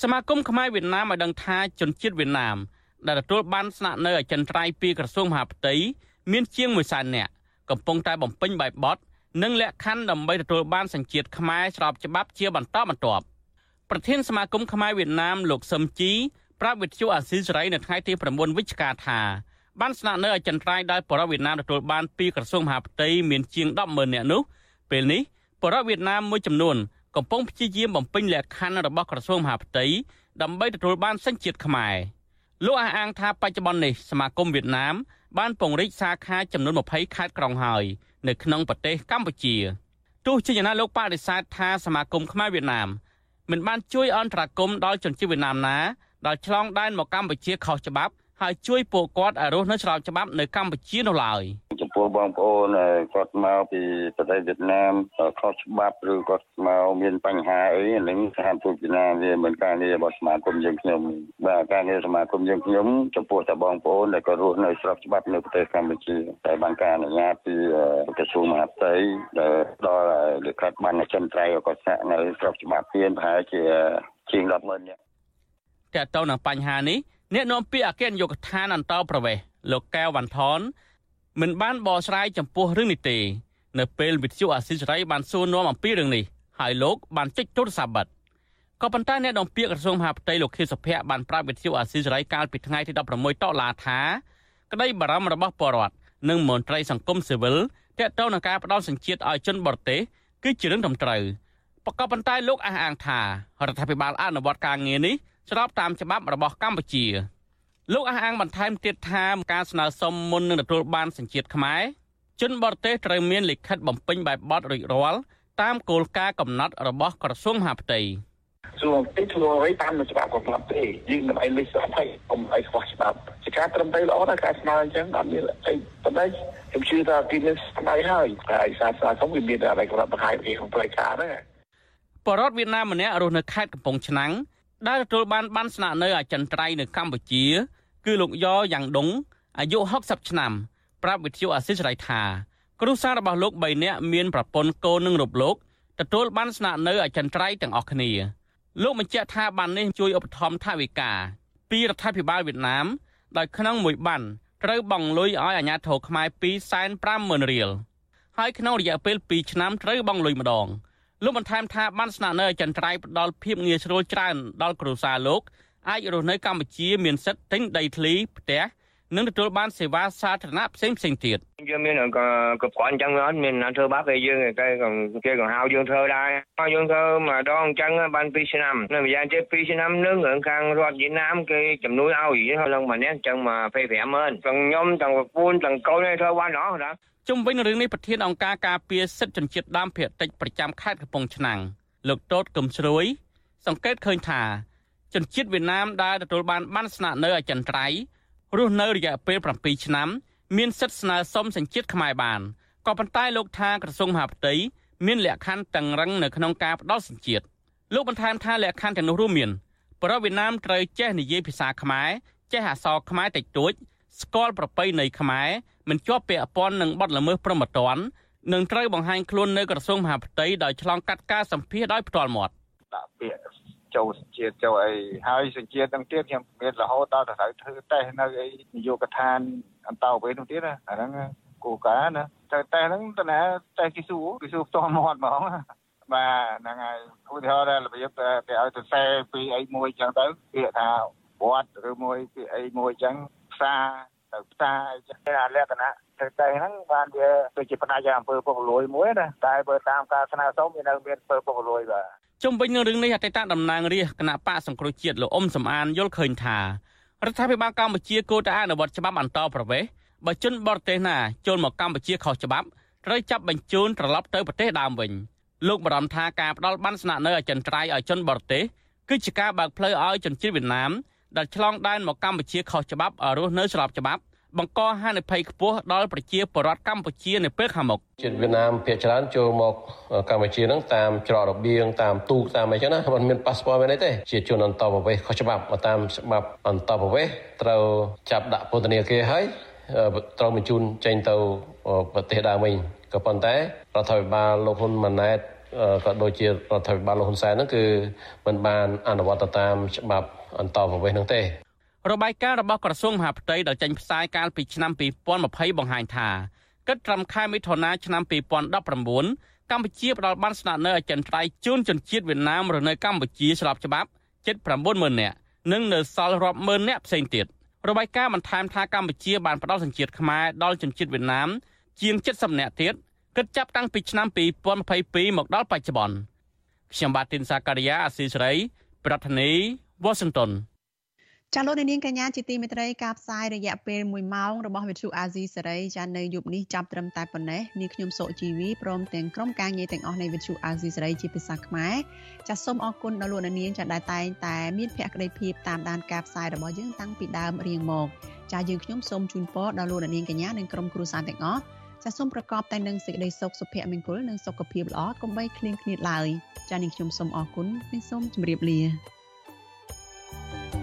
សមាគមខ្មែរវៀតណាមឲ្យដឹងថាជនជាតិវៀតណាមដែលទទួលបានស្នាក់នៅអចិន្ត្រៃយ៍ពីក្រសួងមហាផ្ទៃមានជាង1សែននាក់ កំពុងតែបំពេញបែបបទនិងលក្ខខណ្ឌដើម្បីទទួលបានសញ្ជាតិខ្មែរស្របច្បាប់ជាបន្តបន្ទាប់ប្រធានសមាគមខ្មែរវៀតណាមលោកសឹមជីប្រាប់វិទ្យុអាស៊ីសេរីនៅថ្ងៃទី9វិច្ឆិកាថាបានស្នាក់នៅអចិន្ត្រៃយ៍ដោយបរិវៀតណាមទទួលបានពីក្រសួងមហាផ្ទៃមានជាង100000នាក់នោះពេលនេះបរិវៀតណាមមួយចំនួនកំពុងព្យាយាមបំពេញលក្ខខណ្ឌរបស់ក្រសួងមហាផ្ទៃដើម្បីទទួលបានសញ្ជាតិខ្មែរលោកអះអាងថាបច្ចុប្បន្ននេះសមាគមវៀតណាម បានពង្រីកសាខាចំនួន20ខេត្តក្រុងហើយនៅក្នុងប្រទេសកម្ពុជាទោះជាយ៉ាងណាលោកបដិសេធថាសមាគមខ្មែរវៀតណាមមិនបានជួយអន្តរាគមន៍ដល់ជនជាតិវៀតណាមណាដែលឆ្លងដែនមកកម្ពុជាខុសច្បាប់ ហើយជួយពួកគាត់ឲ្យរស់នៅស្របច្បាប់នៅកម្ពុជានោះឡើយចំពោះបងប្អូនគាត់មកពីប្រទេសវៀតណាមខុសច្បាប់ឬគាត់មកមានបញ្ហាអីនឹងសហទូតវៀតណាមវាមិនការងាររបស់សមាគមយើងខ្ញុំបាទការងារសមាគមយើងខ្ញុំចំពោះតែបងប្អូនដែលគាត់រស់នៅស្របច្បាប់នៅប្រទេសកម្ពុជាតែបានការអនុញ្ញាតពីក្រសួងមហាផ្ទៃដែលដល់លិខិតបានចិនត្រៃគាត់សាក់នៅស្របច្បាប់ទៀតប្រហែលជាជាង100000នាក់តើតើនឹងបញ្ហានេះ អ្នកនាំពាក្យអគ្គនាយកដ្ឋានអន្តរប្រវេសលោកកែវវ៉ាន់ថនមិនបានបកស្រាយចំពោះរឿងនេះទេ នៅពេលវិទ្យុអាស៊ីសេរីបានសួរនាំអំពីរឿងនេះហើយលោកបានចុចទូរស័ព្ទបិទក៏ប៉ុន្តែអ្នកនាំពាក្យក្រសួងមហាផ្ទៃលោកខៀវសុភ័ក្របានប្រាប់វិទ្យុអាស៊ីសេរីកាលពីថ្ងៃទី16តុលាថាក្តីបារម្ភរបស់ពលរដ្ឋនិងមន្ត្រីសង្គមស៊ីវិលទាក់ទងនឹងការផ្ដល់សញ្ជាតិឲ្យជនបរទេសគឺជារឿងត្រឹមត្រូវក៏ប៉ុន្តែលោកអះអាងថារដ្ឋាភិបាលអនុវត្តការងារនេះ ស្របតាមច្បាប់របស់កម្ពុជាលោកអះអាងបន្ថែមទៀតថាការស្នើសុំមុននឹងទទួលបានសញ្ជាតិខ្មែរជនបរទេសត្រូវមានលិខិតបំពេញបែបបទរួចរាល់តាមគោលការណ៍កំណត់របស់ក្រសួងមហាផ្ទៃសួរទីធ្វើអ្វីតាមច្បាប់កំណត់ទេយើងមិនអីលេខស្អប់ហើយកុំអីខ្វះច្បាប់ជាការត្រឹមត្រូវល្អណាស់ការស្នើអញ្ចឹងអត់មានអីប៉ុន្តែខ្ញុំជឿថាទីនេះស្ដីហើយតែឯសារស្នើសុំវាមានតែកំណត់បង្ហាញពីក្នុងផ្លូវការដែរបរដ្ឋវៀតណាមម្នាក់រស់នៅខេត្តកំពង់ឆ្នាំង ដែលទទួលបានបានស្នាក់នៅអចិន្ត្រៃយ៍នៅកម្ពុជា គឺលោកយ៉យ៉ាងដុងអាយុ60ឆ្នាំ ប្រាប់វិទ្យុអាស៊ីសេរីថាគ្រួសាររបស់លោក3នាក់មានប្រពន្ធកូននិងរូបលោកទទួលបានស្នាក់នៅអចិន្ត្រៃយ៍ទាំងអស់គ្នាលោកបញ្ជាក់ថាបាននេះជួយឧបត្ថម្ភថវិកាពីរដ្ឋាភិបាលវៀតណាមដោយក្នុងមួយបានត្រូវបង់លុយឲ្យអាជ្ញាធរខ្មែរ250,000រៀលហើយក្នុងរយៈពេល2ឆ្នាំត្រូវបង់លុយម្ដង លោកបន្ថែមថាបានស្នាក់នៅអចិន្ត្រៃយ៍ផ្ដល់ភាពងាយស្រួលច្រើនដល់គ្រួសារលោកអាចរស់នៅកម្ពុជាមានសិទ្ធិទិញដីធ្លីផ្ទះនិងទទួលបានសេវាសាធារណៈផ្សេងផ្សេងទៀតយើងមានកប្រព័ន្ធអញ្ចឹងអត់មានណាធ្វើបាបគេយើងគេគេក៏ហៅយើងធ្វើដែរហើយយើងធ្វើម្ដងអញ្ចឹងបាន2ឆ្នាំនៅម្យ៉ាងទៀត2ឆ្នាំនឹងរឿងខាងរដ្ឋវៀតណាមគេជំនួយឲ្យហើយឡើងម្នាក់អញ្ចឹងមក250000ទាំងខ្ញុំទាំងប្រពន្ធទាំងកូនធ្វើបានអស់ដែរ ជុំវិញរឿងនេះប្រធានអង្គការការពារសិទ្ធិជនជាតិដើមភាគតិចប្រចាំខេត្តកំពង់ឆ្នាំងលោកតូតកឹមស្រួយ សង្កេតឃើញថាជនជាតិវៀតណាមដែលទទួលបានបានស្នាក់នៅអចិន្ត្រៃយ៍រស់នៅរយៈពេល7ឆ្នាំ មានសិទ្ធិស្នើសុំសញ្ជាតិខ្មែរបានក៏ប៉ុន្តែលោកថាក្រសួងមហាផ្ទៃមានលក្ខខណ្ឌតឹងរឹងនៅក្នុងការផ្ដល់សញ្ជាតិលោកបន្ថែមថាលក្ខខណ្ឌទាំងនោះរួមមានប្រវៀតណាមត្រូវចេះនិយាយភាសាខ្មែរចេះអក្សរខ្មែរតិចតួចស្គាល់ប្រពៃណីខ្មែរ មិនជាប់ពាក់ព័ន្ធនឹងបទល្មើសព្រហ្មទណ្ឌនិងត្រូវបង្ហាញខ្លួននៅក្រសួងមហាផ្ទៃដោយឆ្លងកាត់ការសម្ភាសដោយផ្ទាល់មាត់ដាក់ពាក្យចូលសញ្ជាតិចូលអីហើយសញ្ជាតិទាំងទៀតខ្ញុំមានរហូតដល់ត្រូវធ្វើតេស្តនៅអីនយោបាយកឋានអន្តរប្រវេសនោះទៀតអាហ្នឹងគោលការណ៍ណាតែតេស្តហ្នឹងតើណាតេស្តគិស៊ូគិស៊ូផ្ទាល់មាត់ហ្មងបាទហ្នឹងហើយឧទាហរណ៍របៀបគេឲ្យទៅសេពីអីមួយអញ្ចឹងទៅពាក្យថាវត្តឬមួយពីអីមួយអញ្ចឹងផ្សារ ទៅផ្សារអីចឹងអាលក្ខណៈទៅតែហ្នឹងបានវាដូចជាផ្នែកអំពើពុករលួយមួយណាតែបើតាមការស្នើសុំវានៅមានអំពើពុករលួយបាទជុំវិញនឹងរឿងនេះអតីតតំណាងរាស្ត្រគណៈបកសង្គ្រោះជាតិលោកអ៊ុំសំអានយល់ឃើញថារដ្ឋាភិបាលកម្ពុជាគួរតែអនុវត្តច្បាប់អន្តរប្រវេសន៍បើជនបរទេសណាចូលមកកម្ពុជាខុសច្បាប់ត្រូវចាប់បញ្ជូនត្រឡប់ទៅប្រទេសដើមវិញលោកបារម្ភថាការផ្ដាល់បានស្នាក់នៅអចិន្ត្រៃយ៍ឲ្យជនបរទេសគឺជាការបើកផ្លូវឲ្យជនជាតិវៀតណាម ដែលឆ្លងដែនមកកម្ពុជាខុសច្បាប់រស់នៅស្របច្បាប់បង្កហានិភ័យខ្ពស់ដល់ប្រជាពលរដ្ឋកម្ពុជានៅពេលខាងមុខជាតិវៀតណាមភាគច្រើនចូលមកកម្ពុជាហ្នឹងតាមច្រករបៀងតាមទូកតាមអីចឹងណាมันមានប៉ាសពតមានអីទេជាជនអន្តរប្រវេសន៍ខុសច្បាប់មកតាមច្បាប់អន្តរប្រវេសន៍ត្រូវចាប់ដាក់ពន្ធនាគារហើយត្រូវបញ្ជូនចេញទៅប្រទេសដើមវិញក៏ប៉ុន្តែរដ្ឋាភិបាលលោកហ៊ុនម៉ាណែត ក៏ដូចជារដ្ឋាភិបាលលោកហ៊ុនសែនហ្នឹងគឺមិនបានអនុវត្តតាមច្បាប់អន្តរប្រវេសន៍ហ្នឹងទេរបាយការណ៍របស់ក្រសួងមហាផ្ទៃដែលចេញផ្សាយកាលពីឆ្នាំ2020បង្ហាញថាគិតត្រឹមខែមិថុនាឆ្នាំ2019កម្ពុជាផ្ដល់បានស្នាក់នៅអចិន្ត្រៃយ៍ជូនជនជាតិវៀតណាមរស់នៅកម្ពុជាស្របច្បាប់ជិត90000នាក់និងនៅសល់រាប់ម៉ឺននាក់ផ្សេងទៀតរបាយការណ៍បន្ថែមថាកម្ពុជាបានផ្ដល់សញ្ជាតិខ្មែរដល់ជនជាតិវៀតណាមជាង70នាក់ទៀត គិតចាប់តាំងពីឆ្នាំ2022មកដល់បច្ចុប្បន្នខ្ញុំបាទទីនសាការីយ៉ាអស៊ីសេរី ប្រធានាធិបតី Washington ចាលោកនាងកញ្ញាជាទីមេត្រីការផ្សាយរយៈពេល1ម៉ោងរបស់វិទ្យុអាស៊ីសេរីចានៅយប់នេះចាប់ត្រឹមតែប៉ុណ្ណេះនាងខ្ញុំសុជីវីព្រមទាំងក្រុមការងារទាំងអស់នៃវិទ្យុអាស៊ីសេរីជាភាសាខ្មែរចាសូមអរគុណដល់លោកនាងចាដែលតែងតែមានភក្ដីភាពតាមដានការផ្សាយរបស់យើងតាំងពីដើមរៀងមកចាយើងខ្ញុំសូមជូនពរដល់លោកនាងកញ្ញានិងក្រុមគ្រួសារទាំងអស់ ចាសូមប្រកបតែនឹងសេចក្តីសុខសុភមង្គលនិងសុខភាពល្អកុំបីឃ្លៀងឃ្លាតឡើយចានាងខ្ញុំសូមអរគុណនិងសូមជម្រាបលា thank you